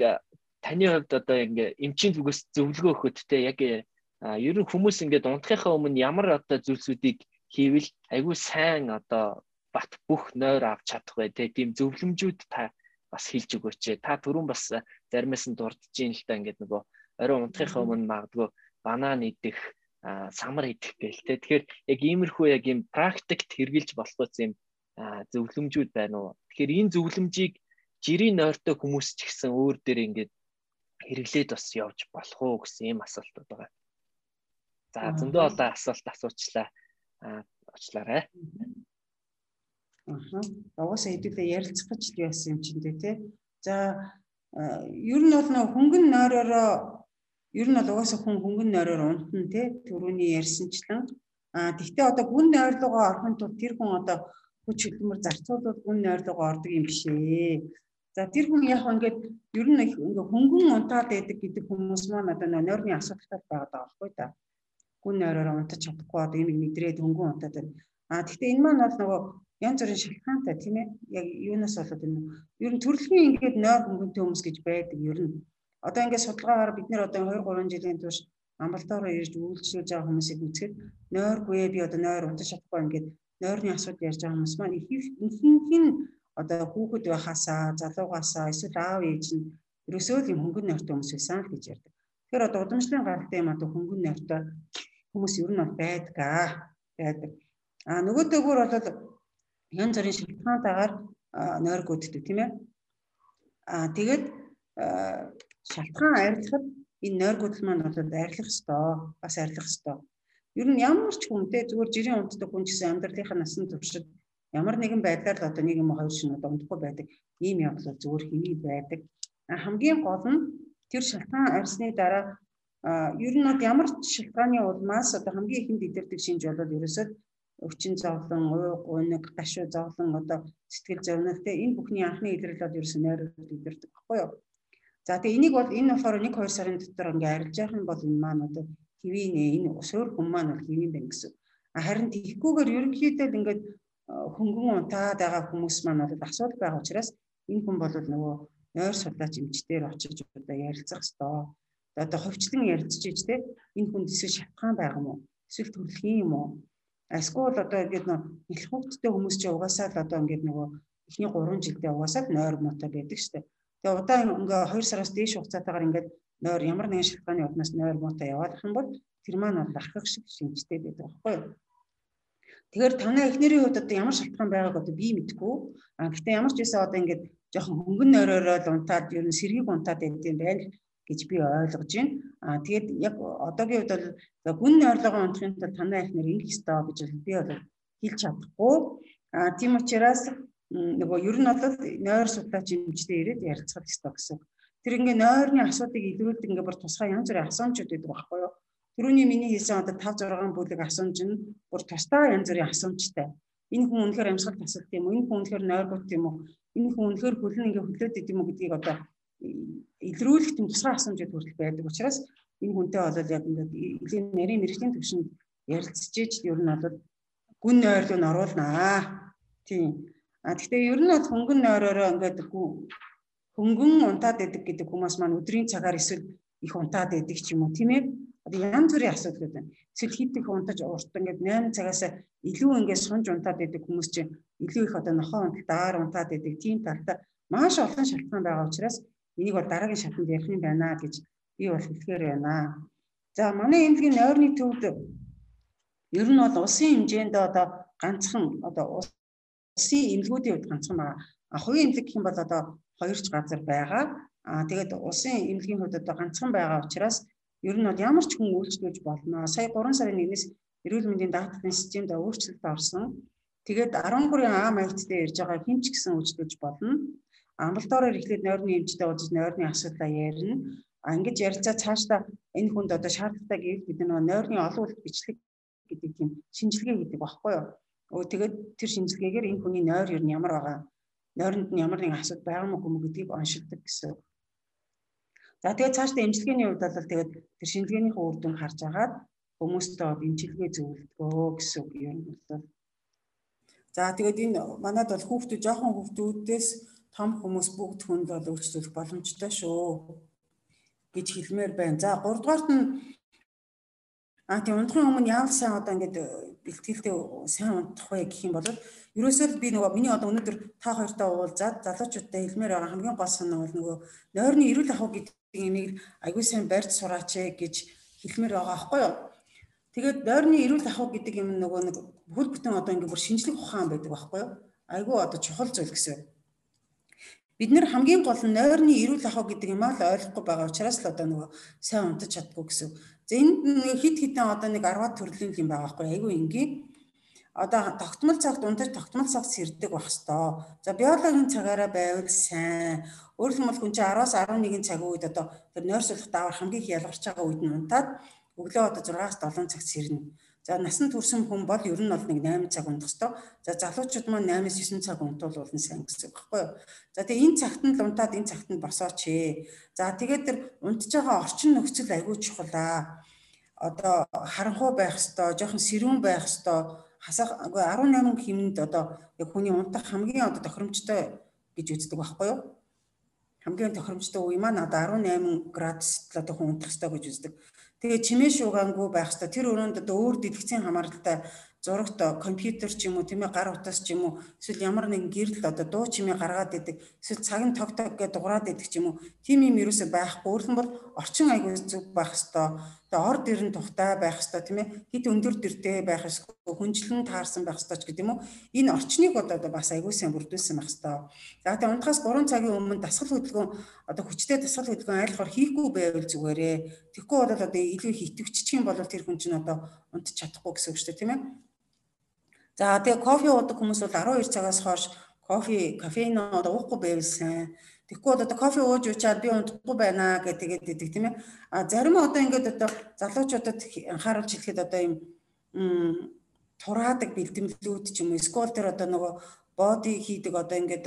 таны хувьд одоо ингээ эмчийн зүгээс зөвлөгөө өгөхөд те яг ер нь хүмүүс ингээд унтахынхаа өмнө ямар одоо зүйлсүүдийг хийвэл айгүй сайн одоо бат бүх нойр авч чадах бай тийм зөвлөмжүүд та бас хэлж өгөөч. Та түрүүн бас заримаас нь дурдж ийн л та ингээд нөгөө орой унтахынхаа өмнө магадгүй банан идэх, самар идэх гээл те. Тэгэхээр яг иймэрхүү яг юм практикт хэрэгжилж болох юм зөвлөмжүүд байна уу? Тэгэхээр энэ зөвлөмжийг жирийн нойртой хүмүүс ч гэсэн өөр дээр ингээд хэрэглээд бас явж болох уу гэсэн ийм асуултууд байгаа. За зөндөө олон асуулт асуучлаа. Аа очлаарай. Аа. Угаасаа хэдүүлээ ярилцах гэж яасан юм чинь тий. За ер нь бол хөнгөн нойророо ер нь бол угаасаа хүн хөнгөн нойроор унтна тий. Төрөний ярьсанчлан аа тэгтээ одоо гүн нойрлогоо орохын тулд тэр хүн одоо хүч хөдөлмөр зарцуулаад гүн нойрлогоо ордог юм биш ээ. За тэр хүн яг ингээд ер нь ингээ хөнгөн унтаад байдаг гэдэг хүмүүс маань одоо нойрны асуудалтай байгаад байгаа байхгүй да. Гүн нойроор унтаж чадахгүй одоо энийг мэдрээд хөнгөн унтаад байна. А тэгтээ энэ маань бол нөгөө янз бүрийн шалтгаантай тийм ээ. Яг юунаас болоод энэ ер нь төрөлхийн ингээд нойр хөнгөнтэй хүмүүс гэж байдаг ер нь. Одоо ингээд судалгаагаар бид нэр одоо 2 3 жилийн турш амбалтаараа ирж үйлчлүүлж байгаа хүмүүсийг үзэхэд нойргүй би одоо нойр унтаж чадахгүй ингээд нойрны асуудал ярьж байгаа хүмүүс маань ихэнх нь одоо хүүхэд байхасаа залуугаасаа эсвэл аав ээж нь ерөөсөө л юм хөнгөн нойртой хүмүүс байсан л гэж ярьдаг. Тэгэхээр одоо удамшлын гаралтай юм одоо хөнгөн нойртой хүмүүс ер нь бол байдгаа байдаг. А нөгөө төгөр бол янз бүрийн шалтгаантайгаар нойргууддаг тийм ээ. А тэгээд шалтгаан арилгахад энэ нойргуудл маань бол арилгах ёстой, бас арилгах ёстой. Ер нь ямар ч хүнтэй зүгээр жирийн унтдаг хүн гэсэн амьдралынхаа насан туршид ямар нэгэн байдлаар л одоо нэг юм хоёр шинэ одоо унтахгүй байдаг ийм явдал зүгээр хэвий байдаг. Хамгийн гол нь тэр шалтгаан арьсны дараа ер нь бол ямар ч шалтгааны улмаас одоо хамгийн ихэнд идэрдэг шинж болоод ерөөсөө өвчин зовлон, уйг, унаг, гашуу зовлон одоо сэтгэл зовнил те энэ бүхний анхны илрэл бол ерөөсөө нойроод идэрдэг баггүй юу. За тэгээ энийг бол энэ болохоор 1 2 сарын дотор ингээ арилж явах юм бол энэ маань одоо хэвийн энэ өсөр хүм маань бол хэвийн байна гэсэн. Харин тийхгүйгээр ерөнхийдөө ингээд хөнгөн унтаад байгаа хүмүүс маань бол асуудал байгаа учраас энэ хүн бол нөгөө нойр судлаач эмчтэр очиж одоо ярилцах ёстой. Одоо ховчлон ярилцж иж те энэ хүнд эсвэл шатгаан байгаа уу? Эсвэл төрөлхийн юм уу? Эсвэл одоо ингээд нөх хүүхдтэй хүмүүс чи угаасаа л одоо ингээд нөгөө эхний 3 жилдээ угаасаа л нойр мотой байдаг штэ. Тэгээ удаан ингээ 2 сараас дээш хугацаатаагаар ингээд нойр ямар нэгэн шалтгааны улмаас нойр мотой яваад ах юм бол тэр маань бол ахих шиг шинжтэй байдаг байхгүй юу? Тэгэхээр танай эхнэрийн хувьд одоо ямар шалтгаан байгааг одоо би мэдэхгүй. А гэхдээ ямар ч байсан одоо ингээд жоохон хөнгөн нойророо л унтаад ер нь сэргийг унтаад байдсан байл гэж би ойлгож байна. А тэгээд яг одоогийн хувьд бол гүн нойрлогоо унтахын тулд танай эхнэр ингэх ёстой гэж би бол хэлж чадахгүй. А тийм учраас нөгөө ер нь бол нойр судлаач эмчтэй ирээд ярилцах ёстой гэсэн. Тэр ингээ нойрны асуудыг илрүүлдэг ингээ бүр тусгай янз бүрийн асуумжууд байдаг байхгүй юу? Түрүүний миний хэлсэн одоо 5 6 бүлэг асуумж нь бүр тусдаа янз бүрийн асуумжтай. Энэ хүн үнэхээр амьсгал тасалт юм уу? Энэ хүн үнэхээр нойргот юм уу? Энэ хүн үнэхээр хөлн ингээ хөлөөд идэм үү гэдгийг одоо илрүүлэх юм тусгай асуумжууд хүртэл байдаг учраас энэ хүнтэй болоод яг ингээд илийн нарийн мэрэгчлийн төвшөнд ярилцж иж ер нь бол гүн нойрлуу нь оруулнаа. Тийм. А гэхдээ ер нь бол хөнгөн нойророо ингээд хөнгөн унтаад идэг гэдэг хүмүүс маань өдрийн цагаар эсвэл их унтаад идэг ч юм уу тийм ээ одоо янз бүрийн асуудал байна. Эсвэл хит их унтаж урт ингээд 8 цагаас илүү ингээд сунж унтаад байдаг хүмүүс чинь илүү их одоо нохоо унтаар унтаад байдаг. Тийм талтай маш олон шалтгаан байгаа учраас энийг бол дараагийн шатанд ярих юм байна гэж би бол хэлэхээр байна. За манай эмнэлгийн нойрны төвд ер нь бол улсын хэмжээнд одоо ганцхан одоо улсын эмнэлгүүдийн хувьд ганцхан байгаа. А хувийн эмнэлэг гэх юм бол одоо хоёр ч газар байгаа. А тэгээд улсын эмнэлгийн хувьд одоо ганцхан байгаа учраас ер нь бол ямар ч хүн үйлчлүүлж болно. Сая 3 сарын 1-ээс эрүүл мэндийн даатгалын системд өөрчлөлт орсон. Тэгээд 13 А маягттай ирж байгаа хэмч гисэн үйлчлүүлж болно. Амбалтаараар эхлээд нойрны эмчтэй уулзаж нойрны асуудлаа ярина. А ингэж ярилцаа цаашдаа энэ хүнд одоо шаардлагатай гэвэл бид нөгөө нойрны олон үйл бичлэг гэдэг тийм шинжилгээ гэдэг багхгүй юу. Өө тэгээд тэр шинжилгээгээр энэ хүний нойр ер нь ямар байгаа, нойронд нь ямар нэгэн асуудал байгаа мó хүм гэдгийг оншилдог гэсэн. За тэгээд цаашдаа эмчилгээний хувьд бол тэгээд тэр шинжилгээнийхээ үр дүн харж агаад хүмүүстээ эмчилгээ зөвлөдгөө гэсэн үг юм бол. За тэгээд энэ манад бол хүүхдүүд жоохон хүүхдүүдээс том хүмүүс бүгд хүнд бол өөрчлөх боломжтой шүү гэж хэлмээр байна. За 3 дугаарт нь А тийм унтахын өмнө яавал сайн одоо ингээд бэлтгэлтэй сайн унтах вэ гэх юм бол ерөөсөө би нөгөө миний одоо өнөөдөр та хоёртой уулзаад залуучуудтай хэлмээр байгаа хамгийн гол санаа бол нөгөө нойрны эрүүл ахуй гэдэг энийг аягүй сайн барьж сураач ээ гэж хэлмээр байгаа аахгүй юу. Тэгээд дойрны эрүүл ахуй гэдэг юм нөгөө нэг хөл бүтэн одоо ингээ бүр шинжлэх ухаан байдаг байхгүй юу. Айгүй одоо чухал зүйл гэсэн. бид нэр хамгийн гол нь нойрны эрүүл ахуй гэдэг юм аа л ойлгохгүй байгаа учраас л одоо нөгөө сайн унтаж чаддгүй гэсэн. Энд хит хитэн одоо нэг 10 төрлийн юм байгаа байхгүй айгүй энгийн. Одоо тогтмол цагт унтаж тогтмол цагт сэрдэг байх хэвээр. За биологийн цагаараа байвал сайн. Өөрөөр хэлбэл хүн чинь 10-аас 11 цагийн үед одоо тэр нойрсолох даавар хамгийн их ялгарч байгаа үед нь унтаад өглөө одоо 6-аас 7 цагт сэрнэ. За насан турсан хүн бол ер нь бол нэг 8 цаг унтах ёстой. За залуучууд маань 8-9 цаг унтуул нь сайн гэсэн үг байхгүй юу? За тэгээ энэ цагт нь л унтаад энэ цагт нь босооч ээ. За тэгээд тэр унтж байгаа орчин нөхцөл аягүй чухал аа. Одоо харанхуй байх ёстой, жоохон сэрүүн байх ёстой. Хасах 18 хэмнэнд одоо яг хүний унтах хамгийн одоо тохиромжтой гэж үздэг байхгүй юу? хамгийн тохиромжтой үе маань одоо 18 градус одоо хүн унтах ёстой гэж үздэг. Тэгээ чимээ шуугаангүй байх хэвээр тэр өрөөнд одоо өөр дэлгэцийн хамааралтай зурагт компьютер ч юм уу тийм ээ гар утас ч юм уу эсвэл ямар нэгэн гэрэл одоо дуу чимээ гаргаад идэг эсвэл цаг нь тог тог гэж дуграад идэг ч юм уу тийм юм юусоо байхгүй. Өөрөлдөн бол орчин аягүй зүг байх хэвээр тэгээ ор дэр нь тухтай байх хэвээр тийм ээ. Хит өндөр дэртэй байх хэвээр хүнчлэн таарсан байх хэвээр ч гэдэг юм уу? Энэ орчныг одоо бас аягүй сайн бүрдүүлсэн байх хэвээр за тэгээ унтахаас 3 цагийн өмнө дасгал хөдөлгөөн одоо хүчтэй дасгал хөдөлгөөн айлхаар хийхгүй байвал зүгээрээ. Тэгэхгүй бол одоо илүү их итгэвччих юм бол тэр хүн чинь одоо унтчих чадахгүй гэсэн үг шүү дээ тийм ээ. За тэгээ кофе уудаг хүмүүс бол 12 цагаас хойш кофе, кофеин одоо уухгүй байвал сайн. Тэгэхгүй одоо кофе ууж уучаад би унтахгүй байна гэх тэгээд идэг тийм ээ. А зарим одоо ингээд одоо залуучуудад анхааруулж хэлэхэд одоо юм тураадаг бэлтгэлүүд ч юм уу эсвэл тэр одоо нөгөө боди хийдэг одоо ингээд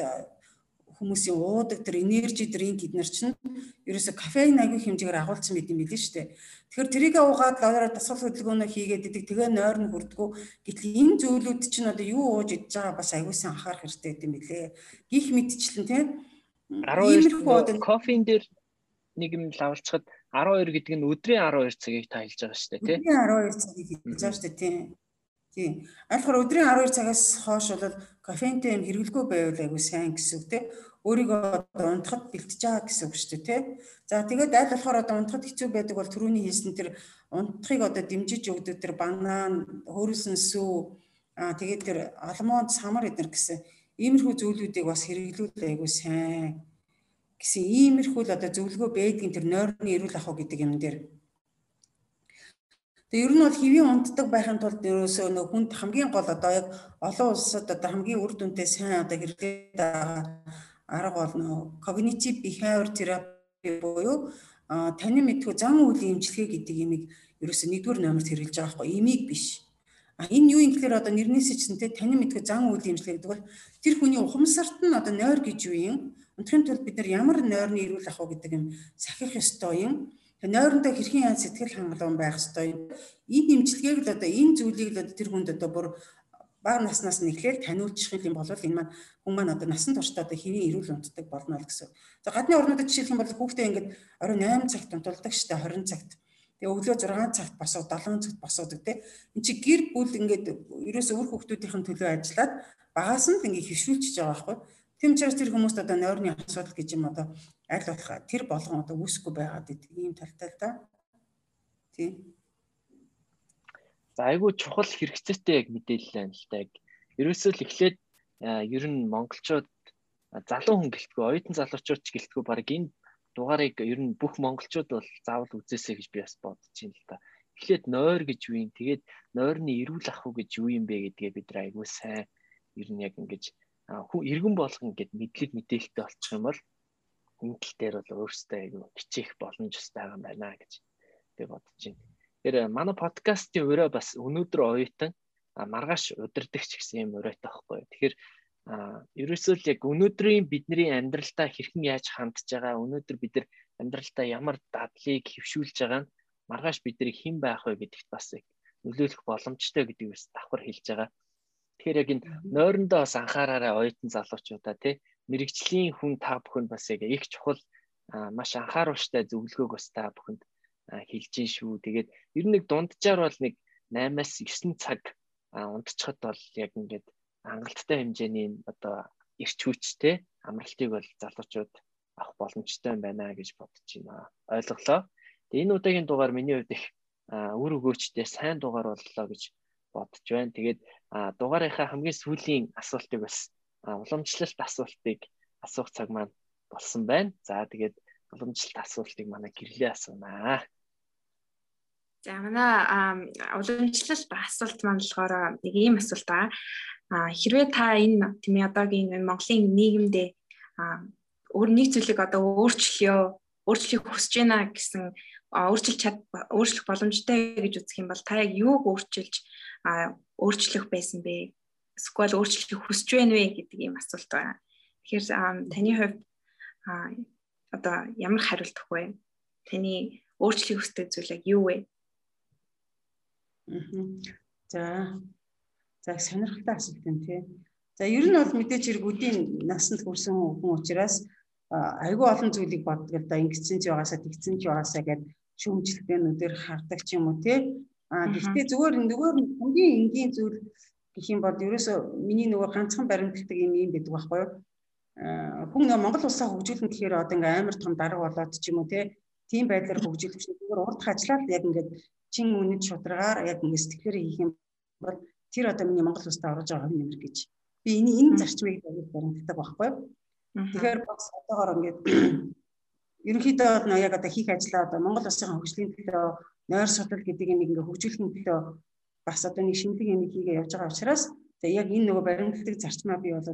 хүмүүсийн уудаг тэр энержи дринк эднэр чинь ерөөсө кофеин аягүй хэмжээгээр агуулсан мэт юм билээ шүү дээ. Тэгэхээр трийг уугаад лороо дасгал хөдөлгөөнөө хийгээд идэг тэгээ нойр нь хүрдгүү. Гэтэл энэ зүйлүүд чинь одоо юу ууж идж байгаа бас аягүй сан анхаарах хэрэгтэй юм билээ. Гих мэдчлэн тийм 12 кофеин дээр нэг юм лавлцахад 12 гэдэг нь өдрийн 12 цагийг та хэлж байгаа шүү дээ тийм. Өдрийн 12 цагийг хэлж байгаа шүү дээ тийм. Тийм. Айлхаар өдрийн 12 цагаас хойш бол кофентэй юм хэрэглэгүй байвал айгүй сайн гэсэн үг тийм. Өөрийгөө унтахад бэлтэж байгаа гэсэн үг шүү дээ тийм. За тэгээд аль болохоор одоо унтахад хэцүү байдаг бол түрүүний хэлсэн тэр унтахыг одоо дэмжиж өгдөг тэр банан, хөрөлсөн сүү аа тэгээд тэр алмонд самар эднэр гэсэн иймэрхүү зүйлүүдийг бас хэрэглүүл айгүй сайн. Гэсэн иймэрхүү л одоо зөвлөгөө байдгийн тэр нойрны эрүүл ахуй гэдэг юм дээр. Тэгээ ер нь бол хэвийн унтдаг байхын тулд ерөөсөө нөх хүнд хамгийн гол одоо яг олон улсад одоо хамгийн үр дүнтэй сайн одоо хэрэглээд байгаа арга бол нөө cognitive behavior therapy буюу танин мэдхүү зан үйлийн эмчилгээ гэдэг имийг ерөөсөө нэгдүгээр номерт хэрэглэж байгаа байхгүй. Имийг биш. А энэ юу юм гэхээр одоо нэрнээс чинь те танин мэдхүү зан үйлийн эмчилгээ гэдэг бол тэр хүний ухамсарт нь одоо нойр гэж юу юм? Өнөөдрийн тулд бид нар ямар нойрны эрүүл ах вэ гэдэг юм сахих ёстой юм нойрондоо хэрхэн яа сэтгэл хангалуун байх ёстой юм. Энэ имчилгээг л одоо энэ зүйлийг л одоо тэр хүнд одоо бүр бага наснаас нь эхлээл таниулчих юм бол энэ маань хүн маань одоо насан туршдаа одоо хэвийн эрүүл унтдаг болно л гэсэн. За гадны орнуудад жишээлх юм бол хүүхдээ ингээд орой 8 цагт унтуулдаг штэ 20 цагт. Тэгээ өглөө 6 цагт босоо 7 цагт босоодаг те. Энд чи гэр бүл ингээд ерөөсөө өөр хүүхдүүдийн төлөө ажиллаад багаас нь ингээд хөвшүүлчихэж байгаа байхгүй. Тэм учраас тэр хүмүүст одоо нойрны асуудал гэж юм одоо аль болох тэр болгон одоо үүсэхгүй байгаад ийм талтай л да. Тийм. За айгүй чухал хэрэгцээтэй яг мэдээлэл байна л да. Ерөөсөө л эхлээд ер нь монголчууд залуу хүн гэлтгүй, оюутан залуучууд ч гэлтгүй баг энэ дугаарыг ер нь бүх монголчууд бол заавал үзээсэй гэж би бас бодож байна л да. Эхлээд нойр гэж юу юм? Тэгээд нойрны эрүүл ах уу гэж юу юм бэ гэдгээ бид нар айгүй сайн ер нь яг ингэж хүн иргэн болгон гэд мэдлэг мэдээлэлтэй болчих юм бол энэ тал дээр бол өөрөөсөө айгүй хичээх боломж өстэй байгаа юм байна гэж би бодож байна. Тэгэхээр манай подкастын өрөө бас өнөөдөр оюутан маргааш удирдахч гэсэн юм өрөөтэй байхгүй. Тэгэхээр ерөөсөө л яг өнөөдрийн бидний амьдралдаа хэрхэн яаж хандж байгаа өнөөдөр бид нар амьдралдаа ямар дадлыг хөвшүүлж байгаа нь маргааш бид нар хэн байх вэ гэдэгт бас яг нөлөөлөх боломжтой гэдгийг бас давхар хэлж байгаа. Тэгэхээр яг энэ нойрондоо бас анхаараарай оюутан залуучуудаа тий мэрэгжлийн хүн та бүхэнд бас яг их чухал маш анхааруулжтай зөвлөгөөг бас та бүхэнд хэлж гин шүү. Тэгээд ер нь нэг дунджаар бол нэг 8-аас 9 цаг унтчихад бол яг ингээд хангалттай хэмжээний одоо эрч хүчтэй амралтыг бол залуучууд авах боломжтой байна гэж бодож байна. Ойлголоо. Тэгээд энэ удаагийн дугаар миний хувьд их үр өгөөчтэй сайн дугаар боллоо гэж бодож байна. Тэгээд дугаарынхаа хамгийн сүүлийн асуултыг бас уламжлалт асуултыг асуух цаг маань болсон байна. За тэгээд уламжлалт асуултыг манай гэрлээ асуунаа. За манай уламжлалт асуулт маань болохоор нэг ийм асуулт байгаа. Хэрвээ та энэ тийм одоогийн Монголын нийгэмдээ өөр нэг зүйлийг одоо өөрчлөё, өөрчлөхийг хүсэж байна гэсэн өөрчилж чад өөрчлөх боломжтой гэж үзэх юм бол та яг юуг өөрчилж өөрчлөх байсан бэ? Эсвэл өөрчлөхийг хүсэж байна вэ гэдэг ийм асуулт байна. Тэгэхээр таны хувьд одоо ямар хариулт өгөх вэ? Таны өөрчлөхийг хүсдэг зүйл яг юу вэ? За. За сонирхолтой асуулт юм тий. За ер нь бол мэдээж хэрэг үдийн насанд хүрсэн хүн учраас айгүй олон зүйлийг боддог л да ингэсэн ч байгаасаа тэгсэн ч байгаасаа гэдэг шүүмжлэгтэйнүүдээр хардаг ч юм уу тий. А гэхдээ зүгээр зүгээр хамгийн энгийн зүйл гэх юм бол ерөөсөө миний нөгөө ганцхан баримтлагдаг юм юм байдаг байхгүй юу? хүн Монгол улсаа хөгжүүлнэ гэхээр одоо ингээм амар том дарга болоод ч юм уу тийм байдлаар хөгжүүлэх чинь зүгээр урд хажлаад яг ингээд чин үнэт шударгаар яг ингээд сэтгэлээр хийх юм бол тэр одоо миний Монгол улсад орж байгаа юм нэмэр гэж би энэ энэ зарчмыг баримтдаг байхгүй? Тэгэхээр бас одоогоор ингээд ерөнхийдөө яг одоо хийх ажлаа одоо Монгол улсын хөгжлийн төлөө нойр судал гэдэг нэг ингээ хөгжүүлэхийн төлөө бас одоо нэг шинэлэг юм хийгээ явж байгаа учраас тэгээ яг энэ нөгөө баримтлагдаг зарчмаа би бол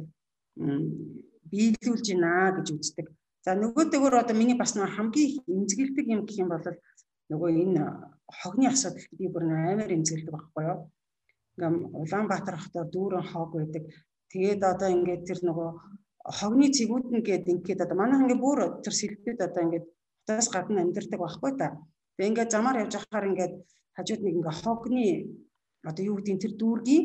биелүүлж байна гэж үздэг. За нөгөө дэгээр одоо миний бас нөгөө хамгийн эмзэгэлдэг юм гэх юм бол нөгөө энэ хогны асуудалд би бүр амар эмзэгэлдэг байхгүй юу? Ингээм Улаанбаатар хотоор дүүрэн хог байдаг. Тэгээд одоо ингээд тэр нөгөө хогны цэгүүд нь гээд ингээд одоо манайх ингээд бүр тэр сэлбэд одоо ингээд хотоос гадна амьдардаг байхгүй та. Тэгээ ингээд замаар явж байхаар ингээд хажууд нэг ингээд хогны одоо юу гэдэг тэр дүүргийн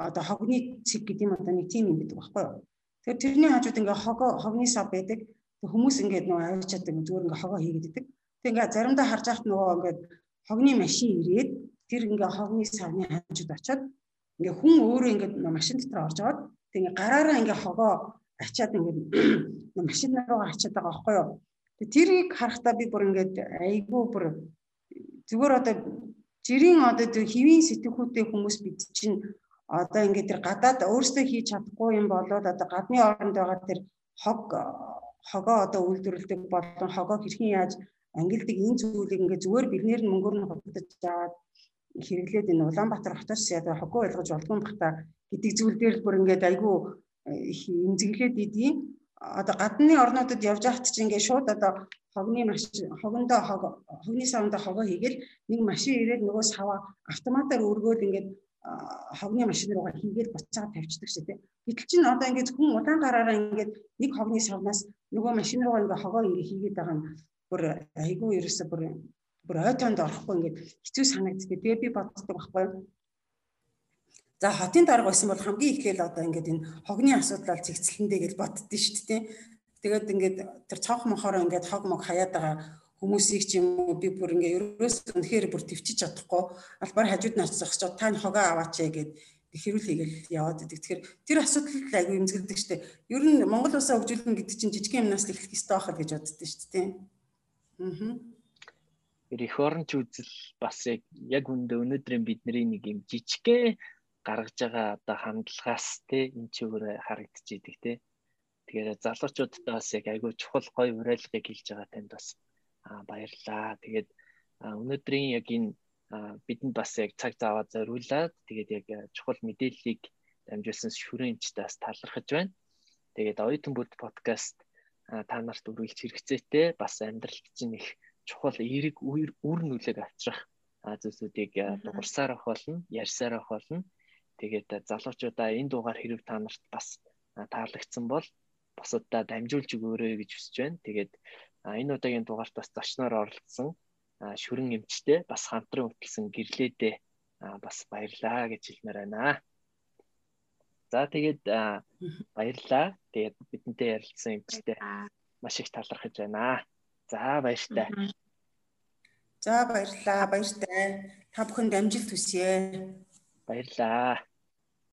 одоо хогны цэг гэдэг юм одоо нэг тийм юм байдаг байхгүй юу. Тэгэхээр тэрний хажууд ингээд хогоо хогны сав байдаг. Хүмүүс ингээд нөгөө авчаад зүгээр ингээд хогоо хийгээддэг. Тэг ингээд заримдаа харж байхад нөгөө ингээд хогны машин ирээд тэр ингээд хогны савны хажууд очиод ингээд хүн өөрөө ингээд машин дотор орж аваад тэг ингээд гараараа ингээд хогоо ачаад ингээд машин руу ачаад байгаа байхгүй юу. Тэрийг харахтаа би бүр ингээд айгүй бүр зүгээр одоо жирийн одоо хэвийн сэтгхүүтэй хүмүүс бид чинь одоо ингээд тэр гадаад өөрсдөө хийж чадахгүй юм болоод одоо гадны оронд байгаа тэр хог хогоо одоо үйлдвэрлэдэг болон хогоо хэрхэн яаж ангилдаг энэ зүйлийг ингээд зүгээр биднэр нь мөнгөөр нь худалдаж аваад хэрэглээд энэ Улаанбаатар хотоос одоо хогоо ойлгож болдгоо бах та гэдэг зүйл дээр бүр ингээд айгүй эмзэглээд идэв. Одоо гадны орнуудад явж байхад чинь ингээд шууд одоо хогны машин хогондоо хог хогны савндаа хогоо хийгээл нэг машин ирээд нөгөө сава автоматар өргөөл ингээд хогны машин руугаа хийгээл буцаад тавьчихдаг шүү дээ. Гэтэл чинь одоо ингээд хүн удаан гараараа ингээд нэг хогны савнаас нөгөө машин руугаа ингээд хогоо ингээ хийгээд байгаа нь бүр айгүй ерөөсө бүр бүр ой тоонд орохгүй ингээд хэцүү санагддаг. Тэгээ би боддог байхгүй? За хотын дарга байсан бол хамгийн ихээл одоо ингээд энэ хогны асуудлаар цэгцлэндээ гэж боддөө шүү дээ. Тэгээд ингээд тэр цонх мохороо ингээд хог мог хаяад байгаа хүмүүсийг ч юм уу би бүр ингээ ерөөс үнэхээр бүр төвчиж чадахгүй албаар хажууд нь очиж та хогоо аваач гэгээд хэрүүл хийгээл яваад идэг. Тэгэхээр тэр асуудал айгүй эмзэглэдэг штэ. Ер нь Монгол улсаа хөгжүүлнэ гэдэг чинь жижигхэн юмнаас л эхлэх ёстой байх гэж боддөө штэ тий. Аа. Эх оронч үзэл бас яг үндэ өнөөдрийн бидний нэг юм жижигхэн гаргаж байгаа одоо хандлагаас тий энэ ч өөр харагдчихийдэг тий. Тэгэхээр залуучуудтай бас яг айгүй чухал гоё уриалгыг хэлж байгаа танд бас баярлаа. Тэгээд өнөөдрийн яг энэ бидэнд бас яг цаг зав аваад зориулаад тэгээд яг чухал мэдээллийг дамжуулсан шүрэн эмчтээс талархаж байна. Тэгээд оюутан бүд подкаст та нарт үргэлж хэрэгцээтэй бас амьдралд чинь их чухал эерэг үр нүлэг авчрах зүйлсүүдийг дуурсаар ах болно, ярьсаар ах болно. Тэгээд залуучуудаа энэ дугаар хэрэг та нарт бас таалагдсан бол бусаддаа дамжуулж өгөөрэй гэж хүсэж байна. Тэгээд энэ удаагийн дугаарт бас зочноор оролцсон шүрэн эмчтэй бас хамтран хөтлсөн гэрлээдээ бас баярлаа гэж хэлмээр байна. За тэгээд баярлаа. Тэгээд бидэнтэй ярилцсан эмчтэй маш их талархаж байна. За баяртай. За баярлаа. Баяртай. Та бүхэнд амжилт хүсье. Баярлаа.